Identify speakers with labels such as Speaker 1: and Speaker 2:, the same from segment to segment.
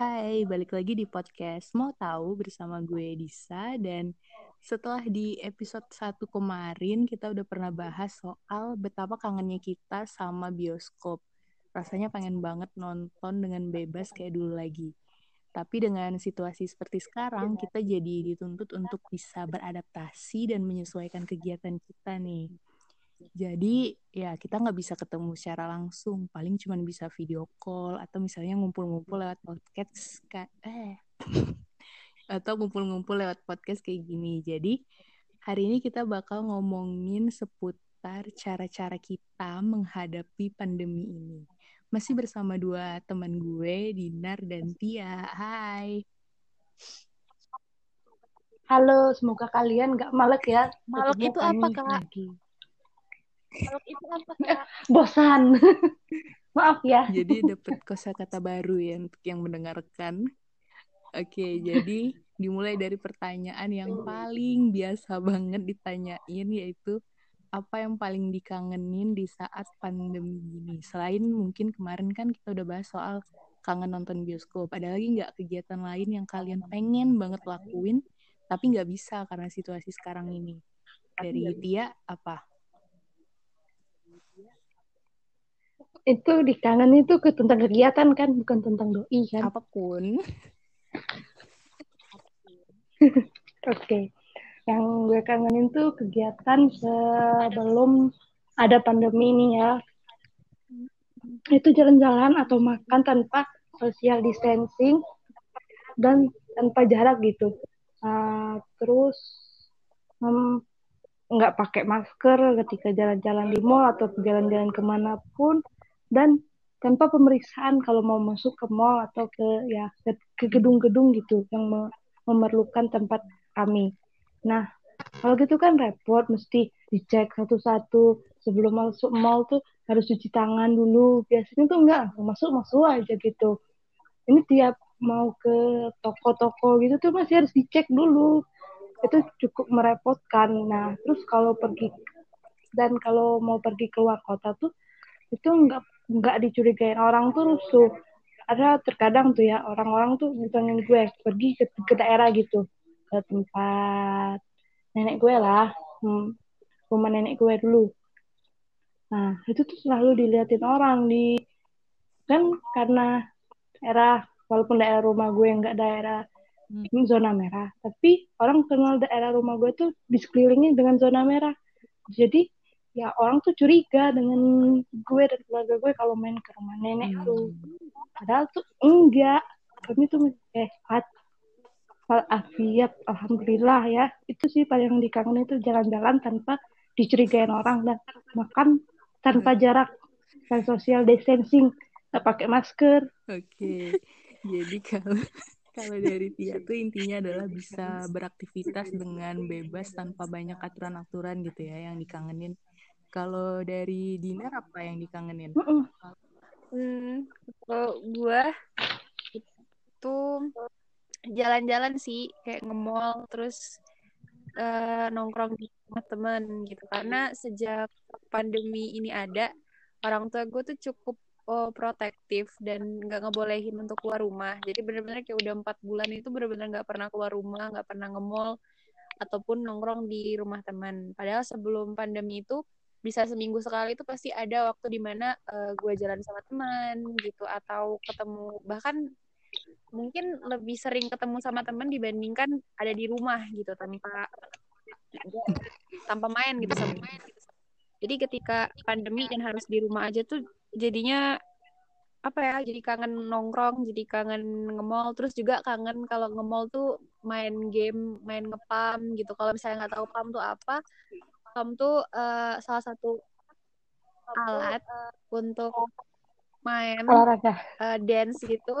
Speaker 1: Hai, balik lagi di podcast Mau Tahu bersama gue Disa dan setelah di episode 1 kemarin kita udah pernah bahas soal betapa kangennya kita sama bioskop. Rasanya pengen banget nonton dengan bebas kayak dulu lagi. Tapi dengan situasi seperti sekarang, kita jadi dituntut untuk bisa beradaptasi dan menyesuaikan kegiatan kita nih. Jadi ya kita nggak bisa ketemu secara langsung, paling cuma bisa video call atau misalnya ngumpul-ngumpul lewat podcast eh atau ngumpul-ngumpul lewat podcast kayak gini. Jadi hari ini kita bakal ngomongin seputar cara-cara kita menghadapi pandemi ini. Masih bersama dua teman gue, Dinar dan Tia. Hai.
Speaker 2: Halo, semoga kalian nggak malek ya.
Speaker 3: Malek itu apa, Kak? Lagi.
Speaker 2: Kalau itu apa kak? Bosan. Maaf ya.
Speaker 1: Jadi dapat kosakata baru ya untuk yang mendengarkan. Oke, jadi dimulai dari pertanyaan yang paling biasa banget ditanyain yaitu apa yang paling dikangenin di saat pandemi ini? Selain mungkin kemarin kan kita udah bahas soal kangen nonton bioskop. Ada lagi nggak kegiatan lain yang kalian pengen banget lakuin tapi nggak bisa karena situasi sekarang ini? Dari Tia apa?
Speaker 2: Itu dikangen itu ke tentang kegiatan kan bukan tentang doi kan?
Speaker 1: Apa pun.
Speaker 2: Oke. Okay. yang gue kangenin tuh kegiatan sebelum ada pandemi ini ya. Itu jalan-jalan atau makan tanpa social distancing dan tanpa jarak gitu. Uh, terus um, nggak pakai masker ketika jalan-jalan di mall atau jalan-jalan ke mana pun dan tanpa pemeriksaan kalau mau masuk ke mall atau ke ya ke gedung-gedung gitu yang memerlukan tempat kami. Nah, kalau gitu kan repot, mesti dicek satu-satu sebelum masuk mall tuh harus cuci tangan dulu. Biasanya tuh enggak, masuk masuk aja gitu. Ini tiap mau ke toko-toko gitu tuh masih harus dicek dulu. Itu cukup merepotkan. Nah, terus kalau pergi dan kalau mau pergi keluar kota tuh itu enggak nggak dicurigain orang tuh rusuh. Ada terkadang tuh ya orang-orang tuh ngitungin gue pergi ke, ke daerah gitu ke tempat nenek gue lah hmm, rumah nenek gue dulu. Nah itu tuh selalu diliatin orang di kan karena daerah walaupun daerah rumah gue nggak daerah hmm. zona merah tapi orang kenal daerah rumah gue tuh di sekelilingnya dengan zona merah. Jadi ya orang tuh curiga dengan gue dan keluarga gue kalau main ke rumah nenek hmm. tuh padahal tuh enggak kami tuh sehat walafiat alhamdulillah ya itu sih paling dikangen itu jalan-jalan tanpa dicurigain orang dan makan tanpa hmm. jarak dan social distancing nggak pakai masker
Speaker 1: oke okay. jadi kalau kalau dari Tia tuh intinya adalah bisa beraktivitas dengan bebas tanpa banyak aturan-aturan gitu ya yang dikangenin. Kalau dari Dinar apa yang dikangenin?
Speaker 3: Hmm, kalau gue itu jalan-jalan sih kayak nge-mall terus uh, nongkrong di rumah temen gitu. Karena sejak pandemi ini ada orang tua gue tuh cukup oh, protektif dan nggak ngebolehin untuk keluar rumah. Jadi bener-bener kayak udah empat bulan itu bener-bener nggak pernah keluar rumah nggak pernah nge-mall ataupun nongkrong di rumah teman. Padahal sebelum pandemi itu bisa seminggu sekali itu pasti ada waktu di mana uh, eh, gue jalan sama teman gitu atau ketemu. Bahkan mungkin lebih sering ketemu sama teman dibandingkan ada di rumah gitu tanpa tanpa main gitu sama main jadi ketika pandemi dan harus di rumah aja tuh jadinya apa ya jadi kangen nongkrong jadi kangen nge-mall terus juga kangen kalau nge-mall tuh main game main ngepam gitu kalau misalnya nggak tahu pam tuh apa Tom tuh uh, salah satu alat untuk main
Speaker 2: olahraga
Speaker 3: uh, dance gitu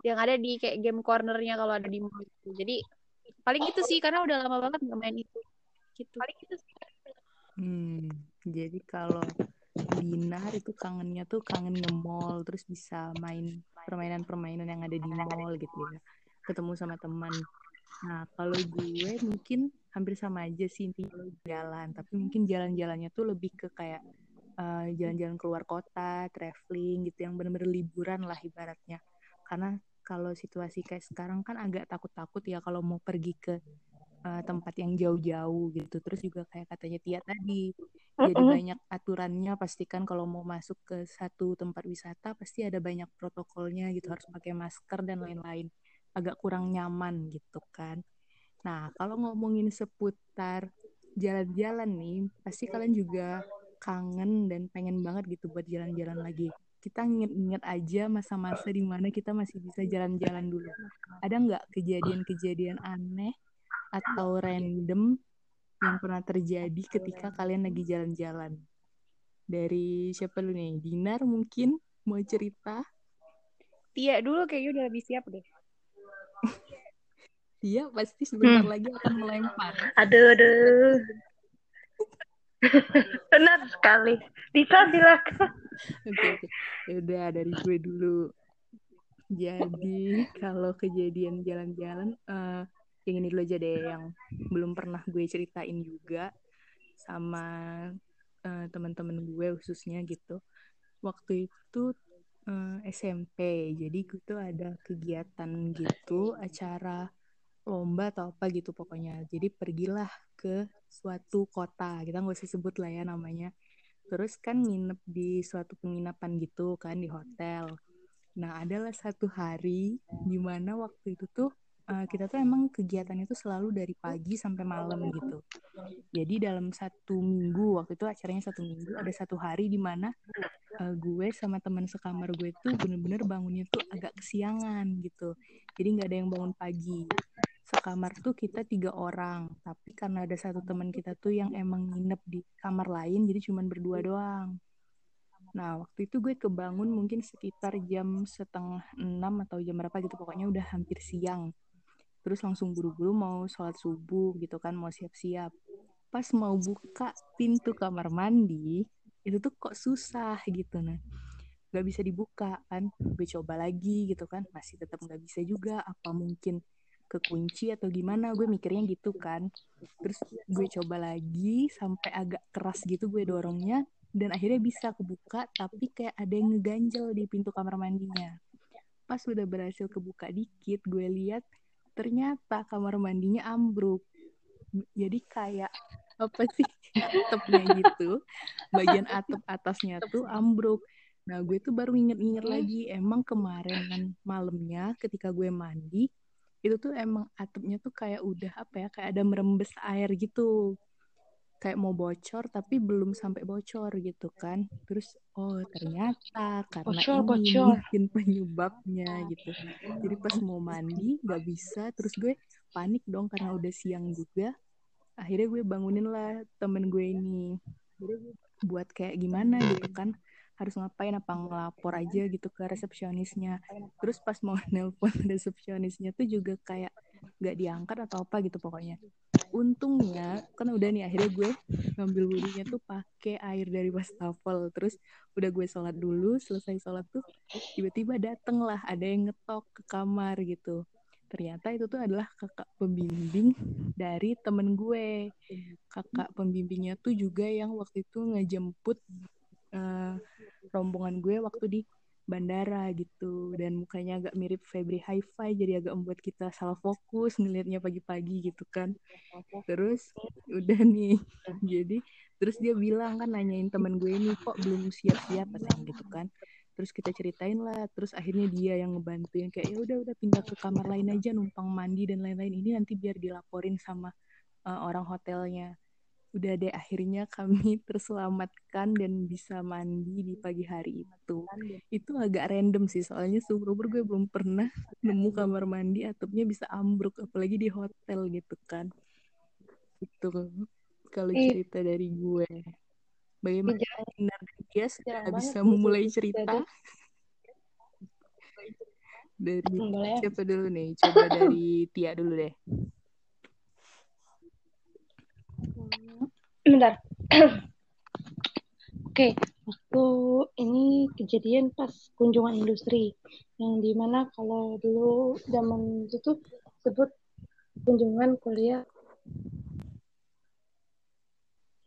Speaker 3: yang ada di kayak game cornernya kalau ada di mall gitu. Jadi paling itu sih karena udah lama banget nggak main itu. Gitu. Paling itu sih.
Speaker 1: Hmm, jadi kalau Dinar itu kangennya tuh kangen nge-mall terus bisa main permainan-permainan yang ada di mall gitu ya. Ketemu sama teman. Nah, kalau gue mungkin hampir sama aja sih intinya jalan, tapi mungkin jalan-jalannya tuh lebih ke kayak eh, jalan-jalan keluar kota, traveling gitu yang bener-bener liburan lah ibaratnya. Karena kalau situasi kayak sekarang kan agak takut-takut ya kalau mau pergi ke uh, tempat yang jauh-jauh gitu. Terus juga kayak katanya Tia tadi, jadi banyak aturannya. Pastikan kalau mau masuk ke satu tempat wisata pasti ada banyak protokolnya gitu, harus pakai masker dan lain-lain. Agak kurang nyaman gitu kan. Nah, kalau ngomongin seputar jalan-jalan nih, pasti kalian juga kangen dan pengen banget gitu buat jalan-jalan lagi. Kita inget-inget aja masa-masa di mana kita masih bisa jalan-jalan dulu. Ada nggak kejadian-kejadian aneh atau random yang pernah terjadi ketika kalian lagi jalan-jalan? Dari siapa dulu nih? Dinar mungkin mau cerita?
Speaker 3: Tia dulu kayaknya udah lebih siap deh.
Speaker 1: Dia pasti sebentar hmm. lagi akan melempar.
Speaker 2: Aduh, aduh. Benar sekali. Bisa silakan.
Speaker 1: Oke, oke. Ya udah dari gue dulu. Jadi kalau kejadian jalan-jalan, uh, yang ini dulu aja deh yang belum pernah gue ceritain juga sama uh, teman-teman gue khususnya gitu. Waktu itu uh, eh, SMP jadi gue tuh ada kegiatan gitu acara lomba atau apa gitu pokoknya. Jadi pergilah ke suatu kota. Kita nggak usah sebut lah ya namanya. Terus kan nginep di suatu penginapan gitu kan di hotel. Nah adalah satu hari di mana waktu itu tuh uh, kita tuh emang kegiatannya tuh selalu dari pagi sampai malam gitu. Jadi dalam satu minggu waktu itu acaranya satu minggu ada satu hari di mana uh, gue sama teman sekamar gue tuh bener-bener bangunnya tuh agak kesiangan gitu. Jadi nggak ada yang bangun pagi. Sekamar tuh kita tiga orang, tapi karena ada satu teman kita tuh yang emang nginep di kamar lain, jadi cuman berdua doang. Nah, waktu itu gue kebangun mungkin sekitar jam setengah enam atau jam berapa gitu, pokoknya udah hampir siang terus langsung buru-buru mau sholat subuh gitu kan mau siap-siap. Pas mau buka pintu kamar mandi itu tuh kok susah gitu nah. Nggak bisa dibuka kan gue coba lagi gitu kan masih tetap nggak bisa juga apa mungkin kekunci atau gimana? Gue mikirnya gitu kan. Terus gue coba lagi sampai agak keras gitu gue dorongnya dan akhirnya bisa kebuka tapi kayak ada yang ngeganjel di pintu kamar mandinya. Pas udah berhasil kebuka dikit gue lihat ternyata kamar mandinya ambruk. Jadi kayak apa sih atapnya gitu. Bagian atap atasnya tuh ambruk. Nah gue tuh baru inget-inget lagi emang kemarin kan malamnya ketika gue mandi itu tuh emang atapnya tuh kayak udah apa ya kayak ada merembes air gitu kayak mau bocor tapi belum sampai bocor gitu kan. Terus oh ternyata karena bocor, ini bocor. mungkin penyebabnya gitu. Jadi pas mau mandi nggak bisa terus gue panik dong karena udah siang juga. Akhirnya gue bangunin lah temen gue ini. Buat kayak gimana gitu kan harus ngapain apa ngelapor aja gitu ke resepsionisnya. Terus pas mau nelpon resepsionisnya tuh juga kayak nggak diangkat atau apa gitu pokoknya. Untungnya kan udah nih akhirnya gue ngambil wudhunya tuh pakai air dari wastafel. Terus udah gue sholat dulu selesai sholat tuh tiba-tiba dateng lah ada yang ngetok ke kamar gitu. Ternyata itu tuh adalah kakak pembimbing dari temen gue. Kakak pembimbingnya tuh juga yang waktu itu ngejemput uh, rombongan gue waktu di bandara gitu. Dan mukanya agak mirip Febri Hi-Fi jadi agak membuat kita salah fokus ngelihatnya pagi-pagi gitu kan. Terus udah nih. Jadi terus dia bilang kan nanyain teman gue ini kok belum siap-siap? Katanya gitu kan. Terus kita ceritain lah. Terus akhirnya dia yang ngebantuin kayak ya udah udah pindah ke kamar lain aja numpang mandi dan lain-lain. Ini nanti biar dilaporin sama uh, orang hotelnya udah deh akhirnya kami terselamatkan dan bisa mandi di pagi hari itu. Itu agak random sih soalnya seumur umur gue belum pernah nemu kamar mandi atapnya bisa ambruk apalagi di hotel gitu kan. Itu kalau cerita dari gue. Bagaimana Dinar Yes bisa memulai cerita? Dari siapa dulu nih? Coba dari Tia dulu deh.
Speaker 2: Bentar. Oke, waktu ini kejadian pas kunjungan industri yang di mana kalau dulu zaman itu tuh sebut kunjungan kuliah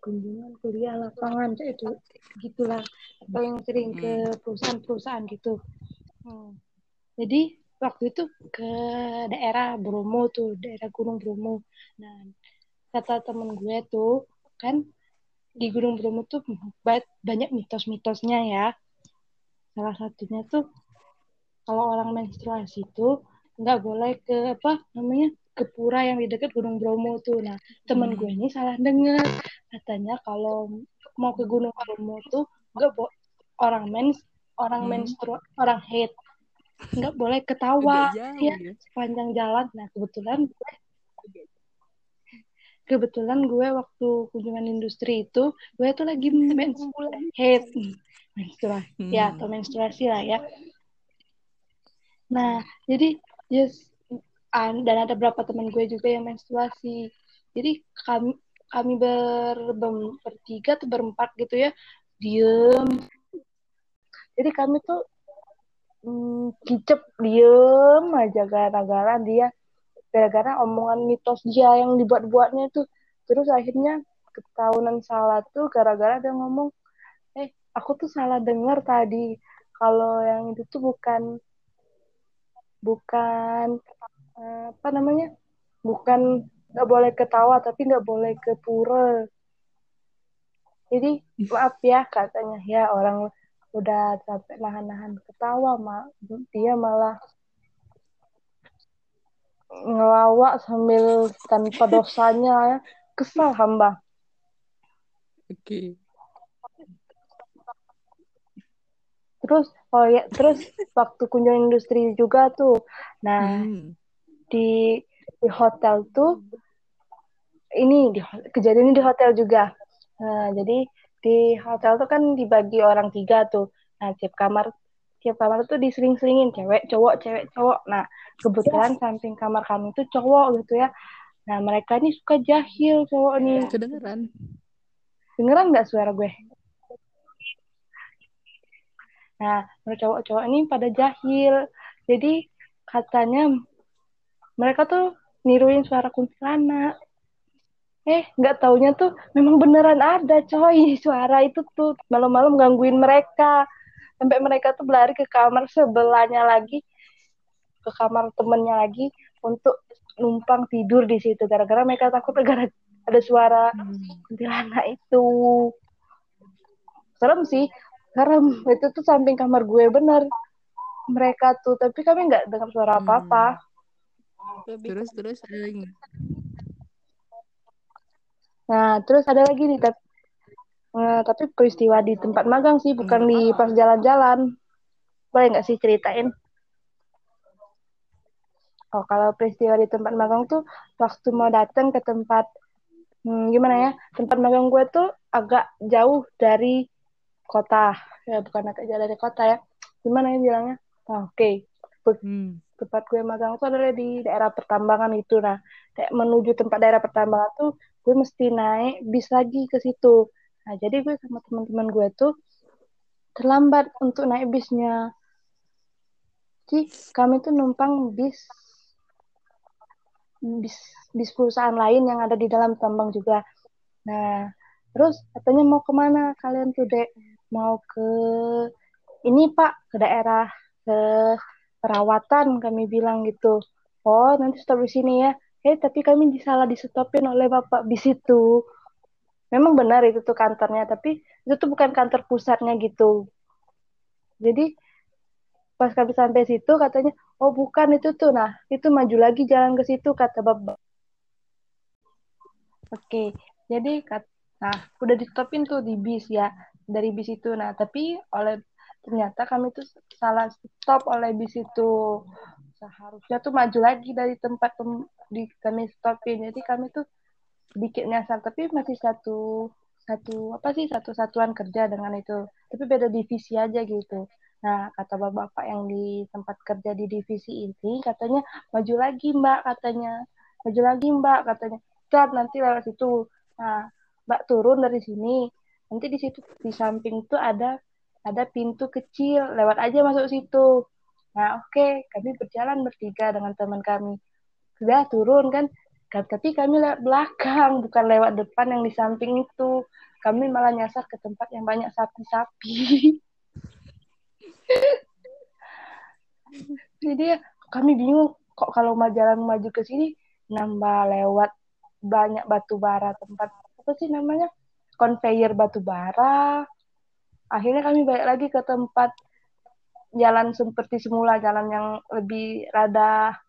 Speaker 2: kunjungan kuliah lapangan itu gitulah atau yang sering ke hmm. perusahaan-perusahaan gitu. Hmm. Jadi waktu itu ke daerah Bromo tuh daerah Gunung Bromo nah kata temen gue tuh kan di Gunung Bromo tuh banyak mitos-mitosnya ya salah satunya tuh kalau orang menstruasi itu nggak boleh ke apa namanya ke pura yang di dekat Gunung Bromo tuh. Nah, temen hmm. gue ini salah dengar. Katanya kalau mau ke Gunung Bromo tuh nggak bo orang mens orang hmm. menstru orang head nggak boleh ketawa jauh, ya, ya sepanjang jalan. Nah, kebetulan gue kebetulan gue waktu kunjungan industri itu gue tuh lagi menstruasi head menstruasi hmm. ya atau menstruasi lah ya. Nah, jadi yes dan ada beberapa teman gue juga yang menstruasi jadi kami kami ber, bertiga atau berempat gitu ya diem jadi kami tuh hmm, kicep diem aja gara-gara dia gara-gara omongan mitos dia yang dibuat-buatnya tuh. Terus akhirnya ketahuan salah tuh gara-gara dia ngomong eh aku tuh salah dengar tadi. Kalau yang itu tuh bukan bukan apa namanya? Bukan nggak boleh ketawa tapi nggak boleh ke pura jadi maaf ya katanya ya orang udah sampai nahan-nahan ketawa mak dia malah ngelawak sambil tanpa dosanya ya kesal hamba
Speaker 1: oke okay.
Speaker 2: terus oh ya terus waktu kunjungan industri juga tuh nah hmm di di hotel tuh ini di kejadian ini di hotel juga. Nah, jadi di hotel tuh kan dibagi orang tiga tuh. Nah, tiap kamar tiap kamar tuh disering-seringin cewek, cowok, cewek, cowok. Nah, kebetulan samping kamar kami tuh cowok gitu ya. Nah, mereka ini suka jahil cowok nih.
Speaker 1: Kedengeran.
Speaker 2: Dengeran nggak suara gue? Nah, cowok-cowok ini pada jahil. Jadi katanya mereka tuh niruin suara kuntilanak eh nggak taunya tuh memang beneran ada coy suara itu tuh malam-malam gangguin mereka sampai mereka tuh berlari ke kamar sebelahnya lagi ke kamar temennya lagi untuk numpang tidur di situ. Gara-gara mereka takut gara ada suara hmm. kuntilanak itu. Serem sih. Serem. Itu tuh samping kamar gue bener. Mereka tuh. Tapi kami nggak dengar suara apa-apa. Hmm
Speaker 1: terus terus ada lagi
Speaker 2: nah terus ada lagi nih tapi uh, tapi peristiwa di tempat magang sih bukan di pas jalan-jalan. Boleh nggak sih ceritain? Oh kalau peristiwa di tempat magang tuh waktu mau datang ke tempat hmm, gimana ya tempat magang gue tuh agak jauh dari kota. Ya bukan agak jauh dari kota ya. Gimana ya bilangnya? Oh, oke. Okay. hmm. tempat gue magang tuh adalah di daerah pertambangan itu. Nah kayak menuju tempat daerah pertambangan tuh gue mesti naik bis lagi ke situ nah jadi gue sama teman-teman gue tuh terlambat untuk naik bisnya. Jadi kami tuh numpang bis bis bis perusahaan lain yang ada di dalam tambang juga. Nah terus katanya mau ke mana kalian tuh dek? Mau ke ini pak ke daerah ke perawatan kami bilang gitu. Oh nanti stop di sini ya. Eh tapi kami disalah disetopin oleh bapak bis itu memang benar itu tuh kantornya tapi itu tuh bukan kantor pusatnya gitu. Jadi pas kami sampai situ katanya oh bukan itu tuh. Nah itu maju lagi jalan ke situ kata bapak oke jadi kat nah udah di stopin tuh di bis ya dari bis itu. Nah tapi oleh ternyata kami tuh salah stop oleh bis itu. Seharusnya tuh maju lagi dari tempat tem di kami stopin. Jadi kami tuh sedikit nyasar tapi masih satu satu apa sih satu satuan kerja dengan itu. Tapi beda divisi aja gitu. Nah kata bapak-bapak yang di tempat kerja di divisi ini katanya maju lagi mbak katanya. Maju lagi mbak katanya. Cat nanti lewat situ. Nah mbak turun dari sini. Nanti di situ di samping tuh ada ada pintu kecil, lewat aja masuk situ. Nah, oke, okay, kami berjalan bertiga dengan teman kami. Sudah turun kan, tapi kami lewat belakang, bukan lewat depan yang di samping itu. Kami malah nyasar ke tempat yang banyak sapi-sapi. Jadi kami bingung kok kalau mau jalan maju ke sini nambah lewat banyak batu bara tempat apa sih namanya conveyor batu bara akhirnya kami balik lagi ke tempat jalan seperti semula jalan yang lebih rada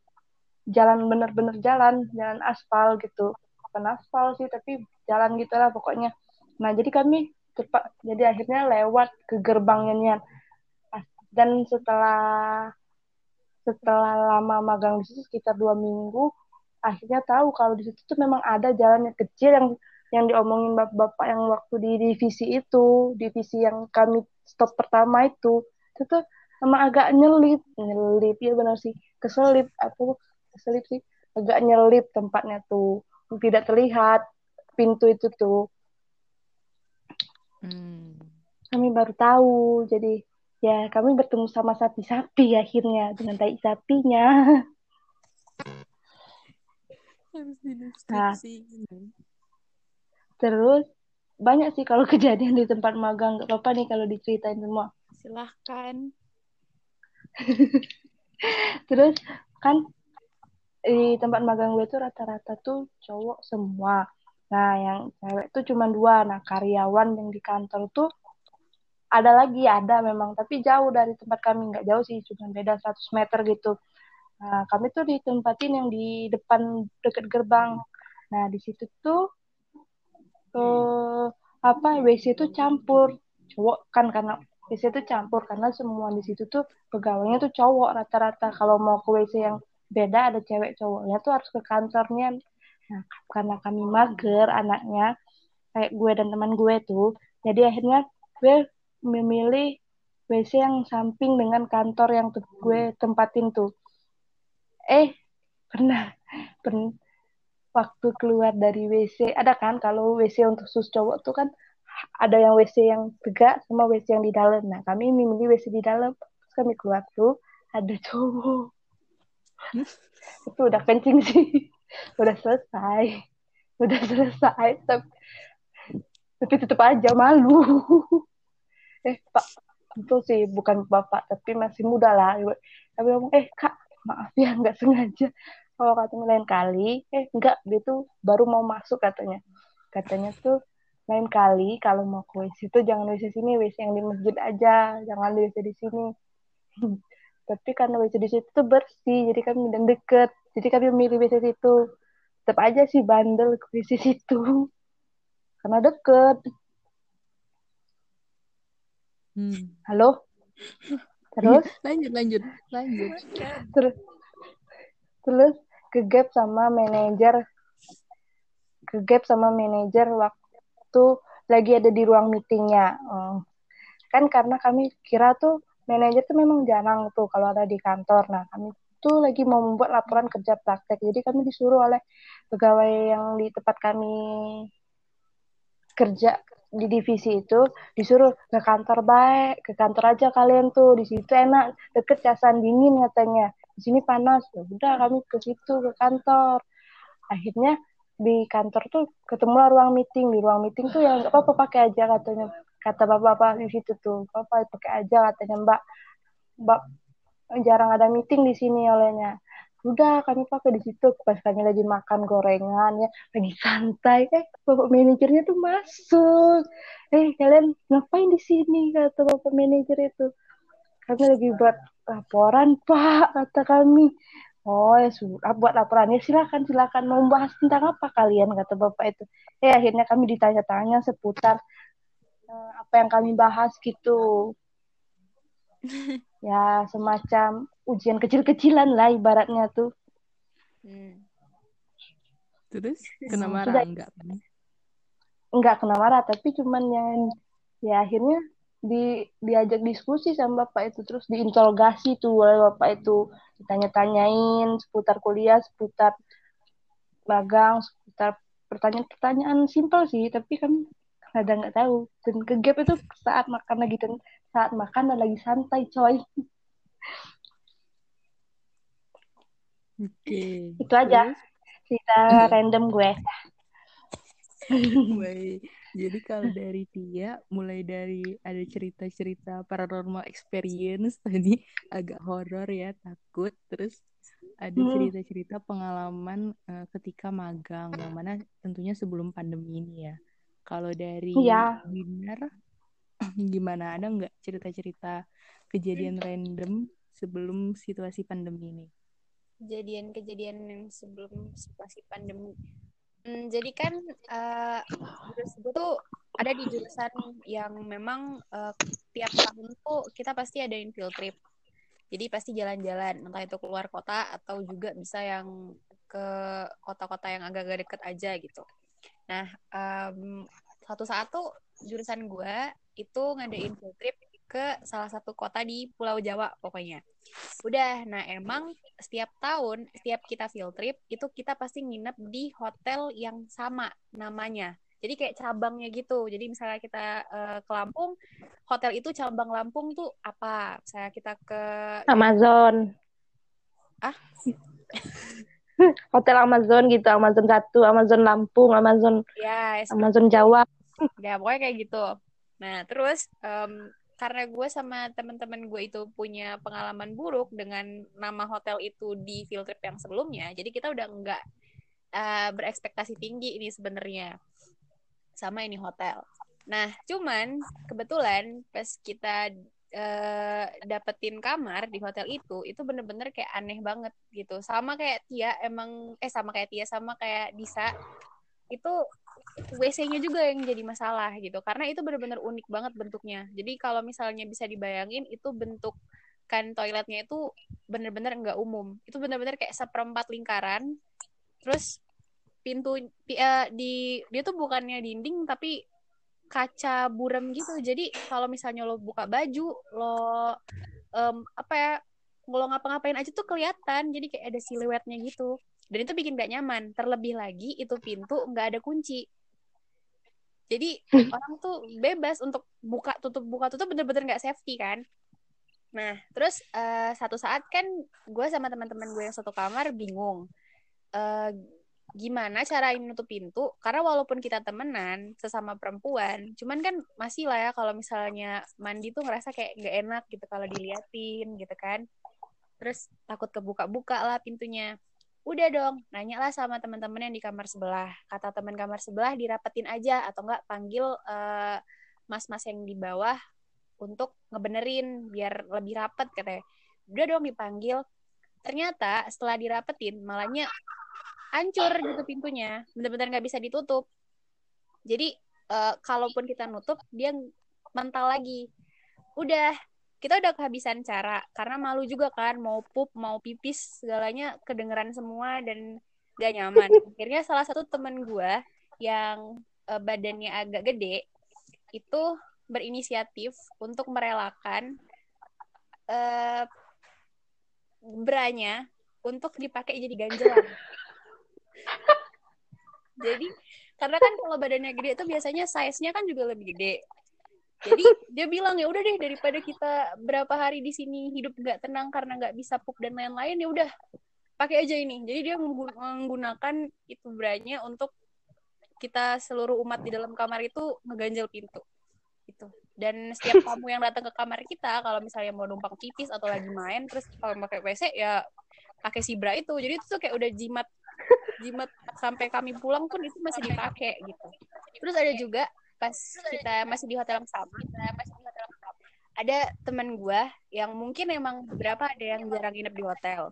Speaker 2: jalan bener-bener jalan jalan aspal gitu. Bukan aspal sih tapi jalan gitulah pokoknya. Nah jadi kami cepat jadi akhirnya lewat ke gerbangnya dan setelah setelah lama magang di situ sekitar dua minggu akhirnya tahu kalau di situ tuh memang ada jalan yang kecil yang yang diomongin bapak-bapak yang waktu di divisi itu divisi yang kami stop pertama itu. Itu tuh sama agak nyelip nyelip ya benar sih keselip. Aku keselip sih. Agak nyelip tempatnya tuh. Tidak terlihat pintu itu tuh. Hmm. kami baru tahu. Jadi ya kami bertemu sama sapi-sapi akhirnya. Dengan tai sapinya. Nah, terus banyak sih kalau kejadian di tempat magang. Nggak apa-apa nih kalau diceritain semua.
Speaker 3: Silahkan.
Speaker 2: Terus kan di tempat magang gue tuh rata-rata tuh cowok semua. Nah yang cewek tuh cuma dua. Nah karyawan yang di kantor tuh ada lagi ada memang. Tapi jauh dari tempat kami. Nggak jauh sih cuma beda 100 meter gitu. Nah kami tuh ditempatin yang di depan dekat gerbang. Nah di situ tuh eh, apa WC itu campur. Cowok kan karena WC itu campur. Karena semua di situ tuh pegawainya tuh cowok rata-rata. Kalau mau ke WC yang beda ada cewek cowoknya tuh harus ke kantornya nah karena kami mager anaknya kayak gue dan teman gue tuh jadi akhirnya gue memilih WC yang samping dengan kantor yang gue tempatin tuh. Eh, pernah, pernah waktu keluar dari WC, ada kan kalau WC untuk sus cowok tuh kan ada yang WC yang tegak sama WC yang di dalam. Nah, kami memilih WC di dalam. Terus kami keluar tuh ada cowok. Itu udah kencing sih. udah selesai. Udah selesai. Tapi, tapi tetap aja malu eh pak itu sih bukan bapak tapi masih muda lah tapi ngomong eh kak maaf ya nggak sengaja kalau katanya lain kali eh enggak dia tuh baru mau masuk katanya katanya tuh lain kali kalau mau ke WC itu jangan WC sini WC yang di masjid aja jangan di WC di sini tapi karena WC di situ tuh bersih jadi kami dan deket jadi kami memilih WC situ tetap aja sih bandel ke WC situ karena deket Hmm. Halo? Terus?
Speaker 1: lanjut, lanjut, lanjut.
Speaker 2: Terus, terus ke gap sama manajer, ke gap sama manajer waktu lagi ada di ruang meetingnya. Hmm. Kan karena kami kira tuh manajer tuh memang jarang tuh kalau ada di kantor. Nah, kami tuh lagi mau membuat laporan kerja praktek. Jadi kami disuruh oleh pegawai yang di tempat kami kerja di divisi itu disuruh ke kantor baik, ke kantor aja kalian tuh di situ enak, deket casan dingin katanya. Di sini panas. Ya udah kami ke situ ke kantor. Akhirnya di kantor tuh ketemu ruang meeting di ruang meeting tuh ya nggak apa-apa pakai aja katanya kata bapak-bapak di situ tuh bapak pakai aja katanya mbak. Mbak jarang ada meeting di sini olehnya. Udah kami pakai di situ. Pas kami lagi makan gorengan ya lagi santai eh bapak manajernya tuh masuk. Eh kalian ngapain di sini? kata bapak manajer itu. Kami lagi buat laporan pak kata kami. Oh ya sudah buat laporannya silakan silakan. Mau bahas tentang apa kalian? kata bapak itu. Eh akhirnya kami ditanya-tanya seputar apa yang kami bahas gitu ya semacam ujian kecil-kecilan lah ibaratnya tuh.
Speaker 1: Hmm. Terus kena marah Sudah, enggak?
Speaker 2: Enggak kena marah, tapi cuman yang ya akhirnya di diajak diskusi sama bapak itu terus diinterogasi tuh oleh bapak itu ditanya-tanyain seputar kuliah, seputar magang, seputar pertanyaan-pertanyaan simpel sih, tapi kan kadang nggak tahu dan ke gap itu saat makan lagi dan saat makan dan lagi santai coy
Speaker 1: Oke. Okay.
Speaker 2: Itu aja cerita random gue.
Speaker 1: Baik. Jadi kalau dari Tia, mulai dari ada cerita-cerita paranormal experience tadi agak horor ya, takut. Terus ada
Speaker 2: Hmm.
Speaker 1: cerita-cerita pengalaman eh, ketika magang yang mana tentunya sebelum pandemi ini ya. Kalau dari
Speaker 2: Iya.
Speaker 1: Binar gimana ada nggak cerita-cerita kejadian random sebelum situasi pandemi ini?
Speaker 3: kejadian-kejadian yang sebelum situasi pandemi. Hmm, jadi kan eh jurusan gue tuh ada di jurusan yang memang eh, tiap tahun tuh kita pasti adain field trip. Jadi pasti jalan-jalan, entah itu keluar kota atau juga bisa yang ke kota-kota yang agak-agak deket aja gitu. Nah, em, suatu saat tuh jurusan gue itu ngadain field trip ke salah satu kota di Pulau Jawa pokoknya. Udah, nah emang setiap tahun, setiap kita field trip, itu kita pasti nginep di hotel yang sama namanya. Jadi kayak cabangnya gitu. Jadi misalnya kita eh, ke Lampung, hotel itu cabang Lampung tuh apa? Misalnya kita ke
Speaker 2: Amazon.
Speaker 3: Ah?
Speaker 2: Hotel Amazon gitu, Amazon satu, Amazon Lampung, Amazon
Speaker 3: ya
Speaker 2: Amazon Jawa.
Speaker 3: Ya, pokoknya kayak gitu. Nah, terus em, karena gue sama teman-teman gue itu punya pengalaman buruk dengan nama hotel itu di field trip yang sebelumnya, jadi kita udah nggak eh, berekspektasi tinggi ini sebenarnya sama ini hotel. Nah, cuman kebetulan pas kita eh, dapetin kamar di hotel itu, itu bener-bener kayak aneh banget gitu. Sama kayak Tia, emang eh sama kayak Tia, sama kayak Disa, itu WC-nya juga yang jadi masalah gitu. Karena itu benar-benar unik banget bentuknya. Jadi kalau misalnya bisa dibayangin itu bentuk kan toiletnya itu benar-benar nggak umum. Itu benar-benar kayak seperempat lingkaran terus pintu pi- eh, di dia tuh bukannya dinding tapi kaca buram gitu. Jadi kalau misalnya lo buka baju lo em, apa ya lo ngapa-ngapain aja tuh kelihatan. Jadi kayak ada siluetnya gitu. Dan itu bikin gak nyaman. Terlebih lagi itu pintu nggak ada kunci. Jadi orang tuh bebas untuk buka tutup buka tutup bener-bener nggak safety kan. Nah terus eh, satu saat kan gue sama teman-teman gue yang satu kamar bingung. Eh, gimana cara nutup pintu? Karena walaupun kita temenan sesama perempuan cuman kan masih lah ya kalau misalnya mandi tuh ngerasa kayak nggak enak gitu kalau diliatin gitu kan. Terus takut kebuka-buka lah pintunya. Udah dong nanya lah sama teman-teman yang di kamar sebelah. Kata teman kamar sebelah dirapetin aja atau enggak panggil eh, mas-mas yang di bawah untuk ngebenerin biar lebih rapet katanya. Udah dong dipanggil. Ternyata setelah dirapetin malahnya hancur gitu pintunya. Bener-bener nggak bisa ditutup. Jadi eh, kalaupun kita nutup dia mental lagi. Udah kita udah kehabisan cara. Karena malu juga kan mau pup mau pipis segalanya kedengeran semua dan gak nyaman. Akhirnya salah satu temen gue yang eh, badannya agak gede itu berinisiatif untuk merelakan eh branya untuk dipakai jadi ganjelan jadi karena kan kalau badannya gede itu biasanya size-nya kan juga lebih gede. Jadi dia bilang ya udah deh daripada kita berapa hari di sini hidup nggak tenang karena nggak bisa pup dan lain-lain ya udah pakai aja ini. Jadi dia menggu- menggunakan itu branya untuk kita seluruh umat di dalam kamar itu ngeganjel pintu gitu. Dan setiap tamu yang datang ke kamar kita kalau misalnya mau numpang pipis atau lagi main terus kalau pakai WC ya pakai si bra itu. Jadi itu tuh kayak udah jimat jimat sampai kami pulang pun itu masih dipakai gitu. Terus ada juga pas kita masih di hotel yang sama ada teman gua yang mungkin emang beberapa ada yang jarang nginep di hotel.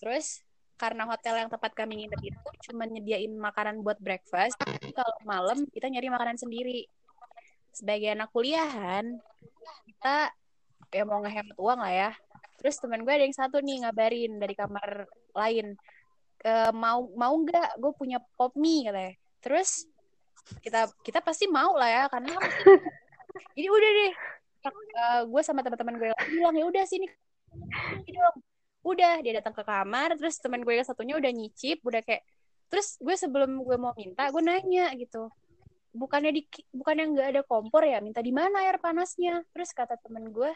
Speaker 3: Terus karena hotel yang tempat kami nginep itu cuma nyediain makanan buat breakfast tapi kalau malam kita nyari makanan sendiri. Sebagai anak kuliahan kita ya mau ngehemat uang lah ya. Terus teman gue ada yang satu nih ngabarin dari kamar lain e, mau mau nggak gue punya pop mie katanya. Terus kita kita pasti mau lah ya karena jadi udah deh Eh, gue sama teman-teman gue bilang ya udah sini Sini dong. Udah dia datang ke kamar terus teman gue yang satunya udah nyicip udah kayak terus gue sebelum gue mau minta gue nanya gitu. Bukannya di bukannya nggak ada kompor ya? Minta di mana air panasnya? Terus kata temen gue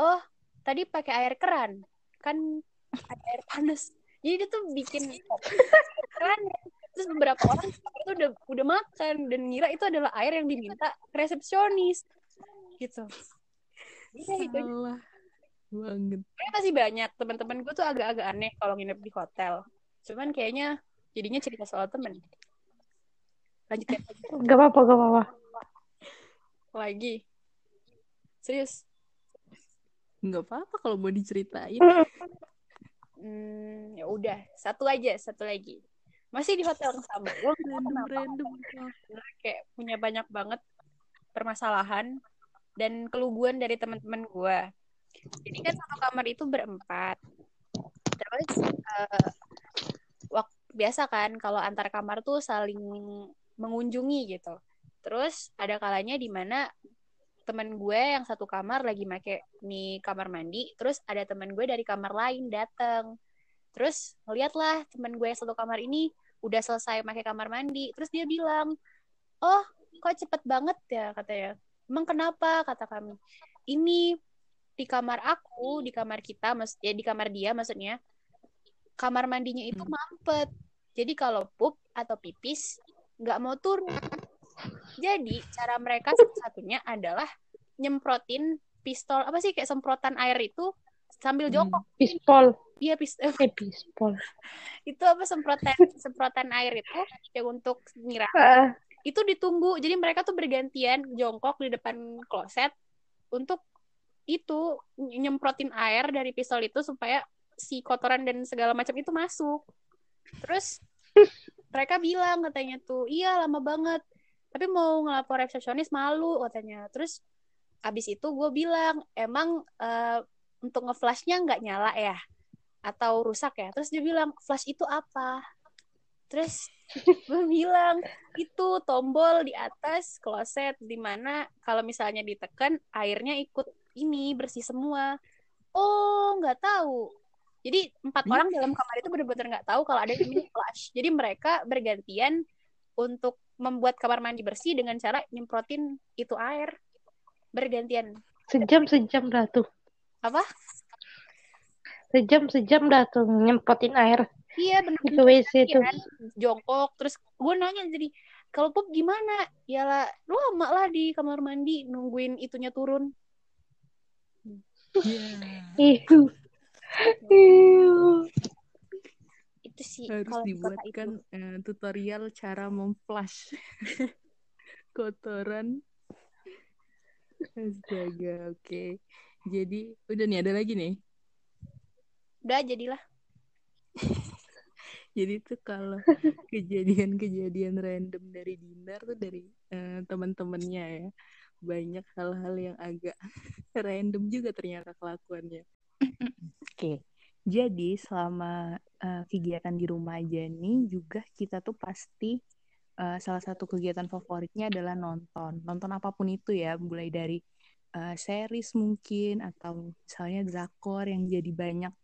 Speaker 3: oh tadi pakai air keran. Kan ada air panas jadi dia tuh bikin keran terus beberapa orang itu udah udah makan dan ngira itu adalah air yang diminta resepsionis. Gitu. Udah, itu aja.
Speaker 1: Salah. banget.
Speaker 3: Kayaknya masih banyak. Teman-teman gue tuh agak-agak aneh kalau nginep di hotel. Cuman kayaknya jadinya cerita soal temen. Lanjut ya.
Speaker 2: Gak apa-apa, gak apa-apa.
Speaker 3: lagi. Serius?
Speaker 1: Nggak apa-apa kalau mau diceritain
Speaker 3: hmm, ya udah satu aja satu lagi. Masih di hotel yang sama. Gue
Speaker 1: random random.
Speaker 3: kayak punya banyak banget permasalahan dan keluguan dari teman-teman gue jadi kan satu kamar itu berempat. Terus eh, waktu biasa kan kalau antar kamar tuh saling mengunjungi gitu. Terus ada kalanya di mana teman gue yang satu kamar lagi make nih kamar mandi terus ada teman gue dari kamar lain dateng. Terus ngeliatlah teman gue yang satu kamar ini udah selesai pakai kamar mandi terus dia bilang oh kok cepet banget ya katanya. Emang kenapa? kata kami. Ini di kamar aku di kamar kita mas ya di kamar dia maksudnya kamar mandinya itu
Speaker 1: Hmm.
Speaker 3: mampet. Jadi kalau pup atau pipis nggak mau turun jadi cara mereka satu-satunya adalah nyemprotin pistol apa sih kayak semprotan air itu sambil
Speaker 1: Hmm.
Speaker 3: jongkok
Speaker 2: Pispol.
Speaker 3: iya pis eh,
Speaker 2: Eh, pispol.
Speaker 3: itu apa semprotan semprotan air itu yang untuk nyiram
Speaker 2: Ah,
Speaker 3: itu ditunggu jadi mereka tuh bergantian jongkok di depan kloset untuk itu nyemprotin air dari pistol itu supaya si kotoran dan segala macam itu masuk terus mereka bilang katanya tuh iya lama banget tapi mau ngelapor resepsionis malu katanya. Terus abis itu gue bilang emang eh, untuk ngeflashnya nggak nyala ya? Atau rusak ya? Terus dia bilang flash itu apa? Terus gue bilang itu tombol di atas kloset di mana kalau misalnya ditekan airnya ikut ini bersih semua. Oh nggak tahu. Jadi empat
Speaker 1: Hmm.
Speaker 3: orang dalam kamar itu benar-benar nggak tahu kalau ada yang namanya flash. Jadi mereka bergantian untuk membuat kamar mandi bersih dengan cara nyemprotin itu air bergantian
Speaker 2: sejam sejam dah tuh.
Speaker 3: apa
Speaker 2: Sejam sejam dah tuh nyemprotin air
Speaker 3: iya
Speaker 2: di
Speaker 3: benar-benar
Speaker 2: WC tuh.
Speaker 3: kan jongkok terus gue nanya jadi kalau pup gimana ya lah lu lama lah di kamar mandi nungguin itunya turun
Speaker 1: Iya.
Speaker 2: Ihu.
Speaker 3: Itu sih
Speaker 1: harus
Speaker 3: di
Speaker 1: dibuatkan eh, tutorial cara memflash. Kotoran. Astaga oke. Jadi udah nih ada lagi nih?
Speaker 3: Udah jadilah.
Speaker 1: Jadi tuh kalau kejadian-kejadian random dari Dinar tuh dari eh, teman-temannya ya. Banyak hal-hal yang agak random juga ternyata kelakuannya. Oke. Jadi selama eh, kegiatan di rumah aja nih juga kita tuh pasti eh, salah satu kegiatan favoritnya adalah nonton. Nonton apa pun itu ya, mulai dari eh, series mungkin atau misalnya drakor yang jadi banyak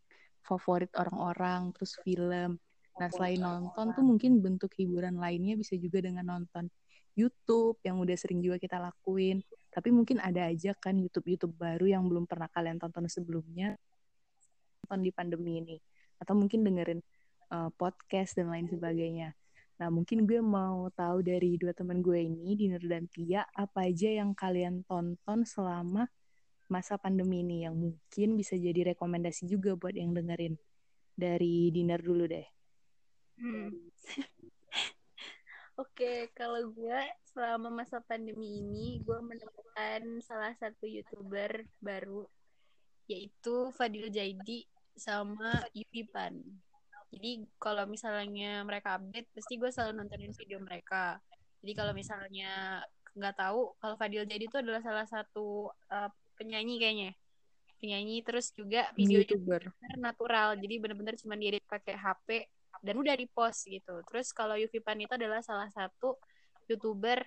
Speaker 1: favorit orang-orang, terus film. Nah, selain nonton tuh mungkin bentuk hiburan lainnya bisa juga dengan nonton YouTube yang udah sering juga kita lakuin. Tapi mungkin ada aja kan YouTube-YouTube baru yang belum pernah kalian tonton sebelumnya nonton di pandemi ini atau mungkin dengerin uh, podcast dan lain sebagainya. Nah, mungkin gue mau tahu dari dua teman gue ini, Dinner dan Tia, apa aja yang kalian tonton selama masa pandemi ini yang mungkin bisa jadi rekomendasi juga buat yang dengerin. Dari Dinner dulu deh.
Speaker 3: Hmm. Oke, kalau gue selama masa pandemi ini, gue menemukan salah satu youtuber baru, yaitu Fadil Jaidi sama Yupipan. Jadi kalau misalnya mereka update, pasti gue selalu nontonin video mereka. Jadi kalau misalnya nggak tahu, kalau Fadil Jaidi itu adalah salah satu uh, penyanyi kayaknya. Penyanyi terus juga videonya
Speaker 1: YouTuber.
Speaker 3: natural jadi bener-bener cuma diedit pakai HP dan udah di post gitu terus kalau Yuvi Pan itu adalah salah satu youtuber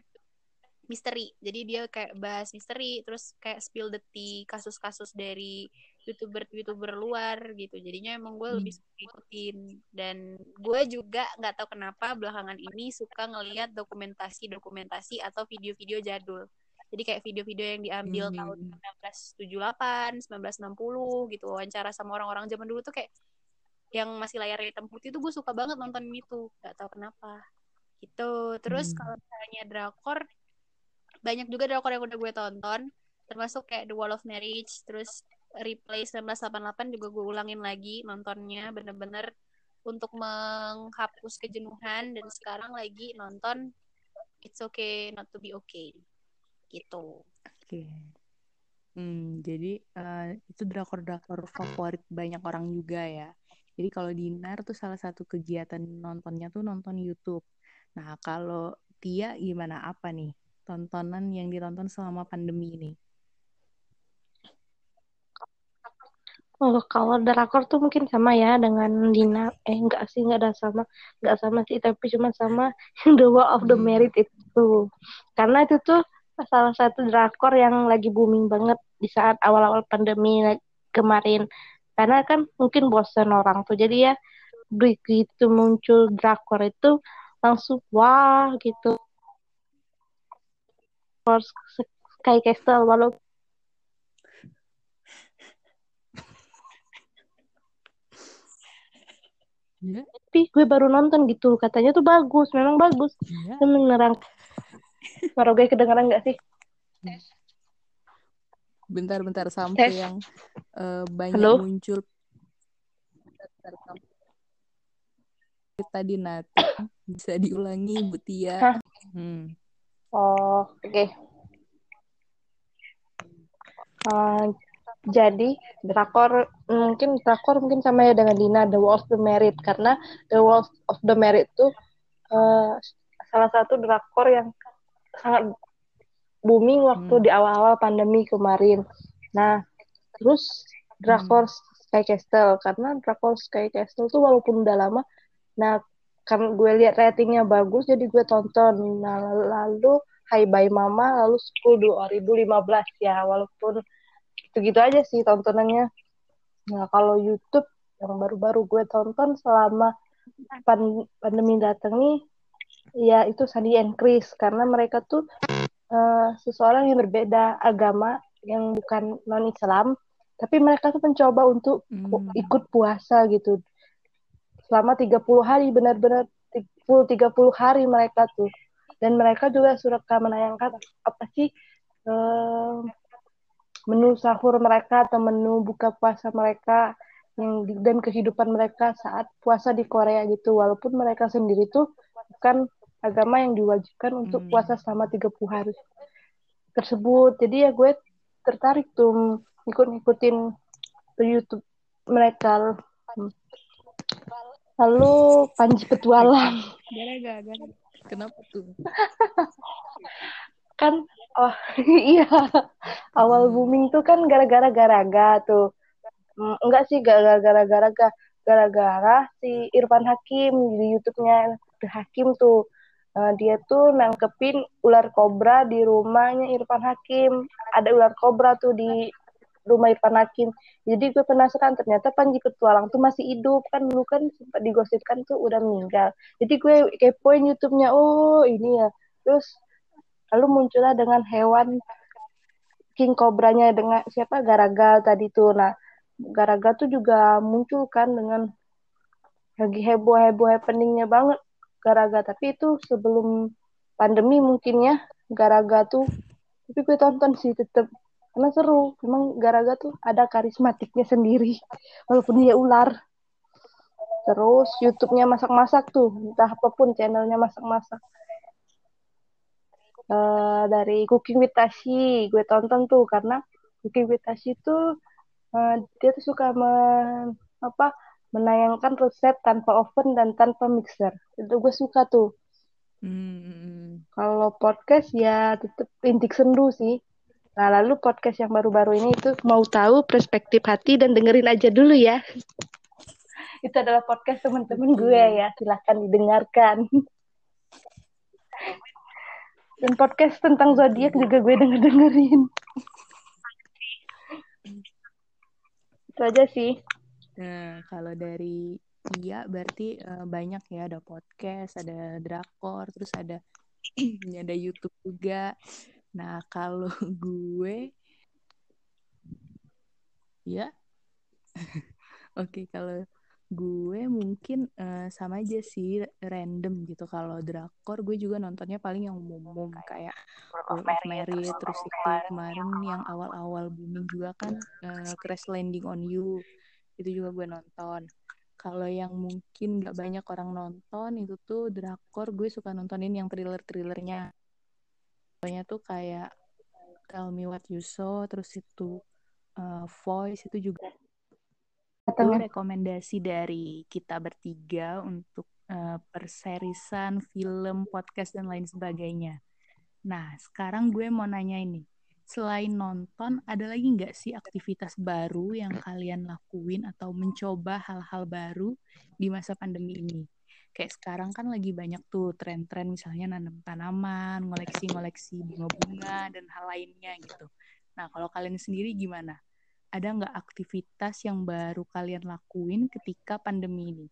Speaker 3: misteri jadi dia kayak bahas misteri terus kayak spill the tea kasus-kasus dari youtuber youtuber luar gitu. Jadinya emang gue lebih suka ngikutin. Dan gue juga nggak tahu kenapa belakangan ini suka ngelihat dokumentasi dokumentasi atau video-video jadul. Jadi kayak video-video yang diambil
Speaker 1: Hmm.
Speaker 3: tahun 1978, 1960 gitu. Wawancara sama orang-orang zaman dulu tuh kayak yang masih layar hitam putih tuh gue suka banget nonton itu. Gak tahu kenapa. Gitu. Terus
Speaker 1: Hmm.
Speaker 3: kalau misalnya drakor banyak juga drakor yang udah gue tonton. Termasuk kayak The Wall of Marriage terus replay 1988 juga gue ulangin lagi nontonnya bener-bener untuk menghapus kejenuhan dan sekarang lagi nonton It's Okay Not to Be Okay gitu.
Speaker 1: Oke. Okay. Hmm, jadi uh, itu drakor-drakor favorit banyak orang juga ya. Jadi kalau Dinar tuh salah satu kegiatan nontonnya tuh nonton YouTube. Nah, kalau Tia gimana apa nih tontonan yang ditonton selama pandemi ini?
Speaker 2: Oh, kalau drakor tuh mungkin sama ya dengan Dina. Eh, enggak sih, enggak ada sama. Enggak sama sih, tapi cuma sama The War of the hmm. Merit itu. Karena itu tuh salah satu drakor yang lagi booming banget di saat awal-awal pandemi kemarin karena kan mungkin bosan orang tuh jadi ya begitu muncul drakor itu langsung wah gitu Sky Castle walau yeah. tapi gue baru nonton gitu katanya tuh bagus memang bagus yeah. menerang suara gue kedengaran gak sih
Speaker 1: bentar-bentar sampai Tes. yang uh, banyak Halo? muncul tadi nanti bisa diulangi Bu Tia.
Speaker 2: Hmm. Oh, oke. Okay. Uh, jadi drakor mungkin drakor mungkin sama ya dengan Dina The Wall of the Merit karena The Wall of the Merit itu uh, salah satu drakor yang sangat booming waktu hmm. di awal-awal pandemi kemarin. Nah, terus drakor hmm. Sky Castle karena drakor Sky Castle tuh walaupun udah lama, nah kan gue lihat ratingnya bagus jadi gue tonton. Nah, lalu Hai Bye Mama lalu School 2015 ya walaupun gitu-gitu aja sih tontonannya. Nah, kalau YouTube yang baru-baru gue tonton selama pan pandemi datang nih ya itu Sandy and Chris karena mereka tuh uh, seseorang yang berbeda agama yang bukan non Islam tapi mereka tuh mencoba untuk hmm. ikut puasa gitu selama 30 hari benar-benar 30 30 hari mereka tuh dan mereka juga suka menayangkan apa sih uh, menu sahur mereka atau menu buka puasa mereka yang dan kehidupan mereka saat puasa di Korea gitu walaupun mereka sendiri tuh bukan agama yang diwajibkan untuk hmm. puasa selama 30 hari tersebut. Jadi ya gue tertarik tuh ikut-ikutin YouTube mereka. Lalu Panji Petualang.
Speaker 1: Gara-gara. Kenapa tuh?
Speaker 2: kan oh iya awal hmm. booming tuh kan gara-gara garaga tuh mm, enggak sih gara-gara garaga gara-gara si Irfan Hakim di YouTube-nya Hakim tuh uh, dia tuh nangkepin ular kobra di rumahnya Irfan Hakim. Ada ular kobra tuh di rumah Irfan Hakim. Jadi gue penasaran ternyata Panji Petualang tuh masih hidup kan dulu kan sempat digosipkan tuh udah meninggal. Jadi gue kepoin YouTube-nya. Oh, ini ya. Terus lalu muncullah dengan hewan King Cobranya dengan siapa? Garagal tadi tuh. Nah, Garagal tuh juga muncul kan dengan lagi heboh-heboh happeningnya banget Garaga tapi itu sebelum pandemi mungkin ya Garaga tuh tapi gue tonton sih tetep. Karena seru memang Garaga tuh ada karismatiknya sendiri walaupun dia ular. Terus YouTube-nya masak-masak tuh entah apa pun channelnya masak-masak uh, dari Cooking with Tashi gue tonton tuh karena Cooking with Tashi tuh uh, dia tuh suka men, apa menayangkan resep tanpa oven dan tanpa mixer. Itu gue suka tuh. Hmm. Kalau podcast ya tetap intik sendu sih. Nah lalu podcast yang baru-baru ini itu mau tahu perspektif hati dan dengerin aja dulu ya. itu adalah podcast teman-teman gue ya. Silahkan didengarkan. dan podcast tentang zodiak juga gue denger dengerin. itu aja sih.
Speaker 1: Nah, kalau dari Iya berarti uh, banyak ya ada podcast, ada drakor, terus ada ada YouTube juga. Nah, kalau gue ya Oke, okay, kalau gue mungkin uh, sama aja sih random gitu. Kalau drakor gue juga nontonnya paling yang umum kayak World of Merit terus itu kemarin yang awal-awal booming juga kan uh, Crash Landing on You. Itu juga gue nonton. Kalau yang mungkin gak banyak orang nonton itu tuh drakor. Gue suka nontonin yang thriller-thrillernya. Pokoknya tuh kayak Tell Me What You Saw terus itu uh, Voice itu juga itu rekomendasi dari kita bertiga untuk uh, perserisan film podcast dan lain sebagainya nah sekarang gue mau nanya ini selain nonton, ada lagi nggak sih aktivitas baru yang kalian lakuin atau mencoba hal-hal baru di masa pandemi ini? Kayak sekarang kan lagi banyak tuh tren-tren misalnya nanam tanaman, ngoleksi-ngoleksi bunga-bunga, dan hal lainnya gitu. Nah, kalau kalian sendiri gimana? Ada nggak aktivitas yang baru kalian lakuin ketika pandemi ini?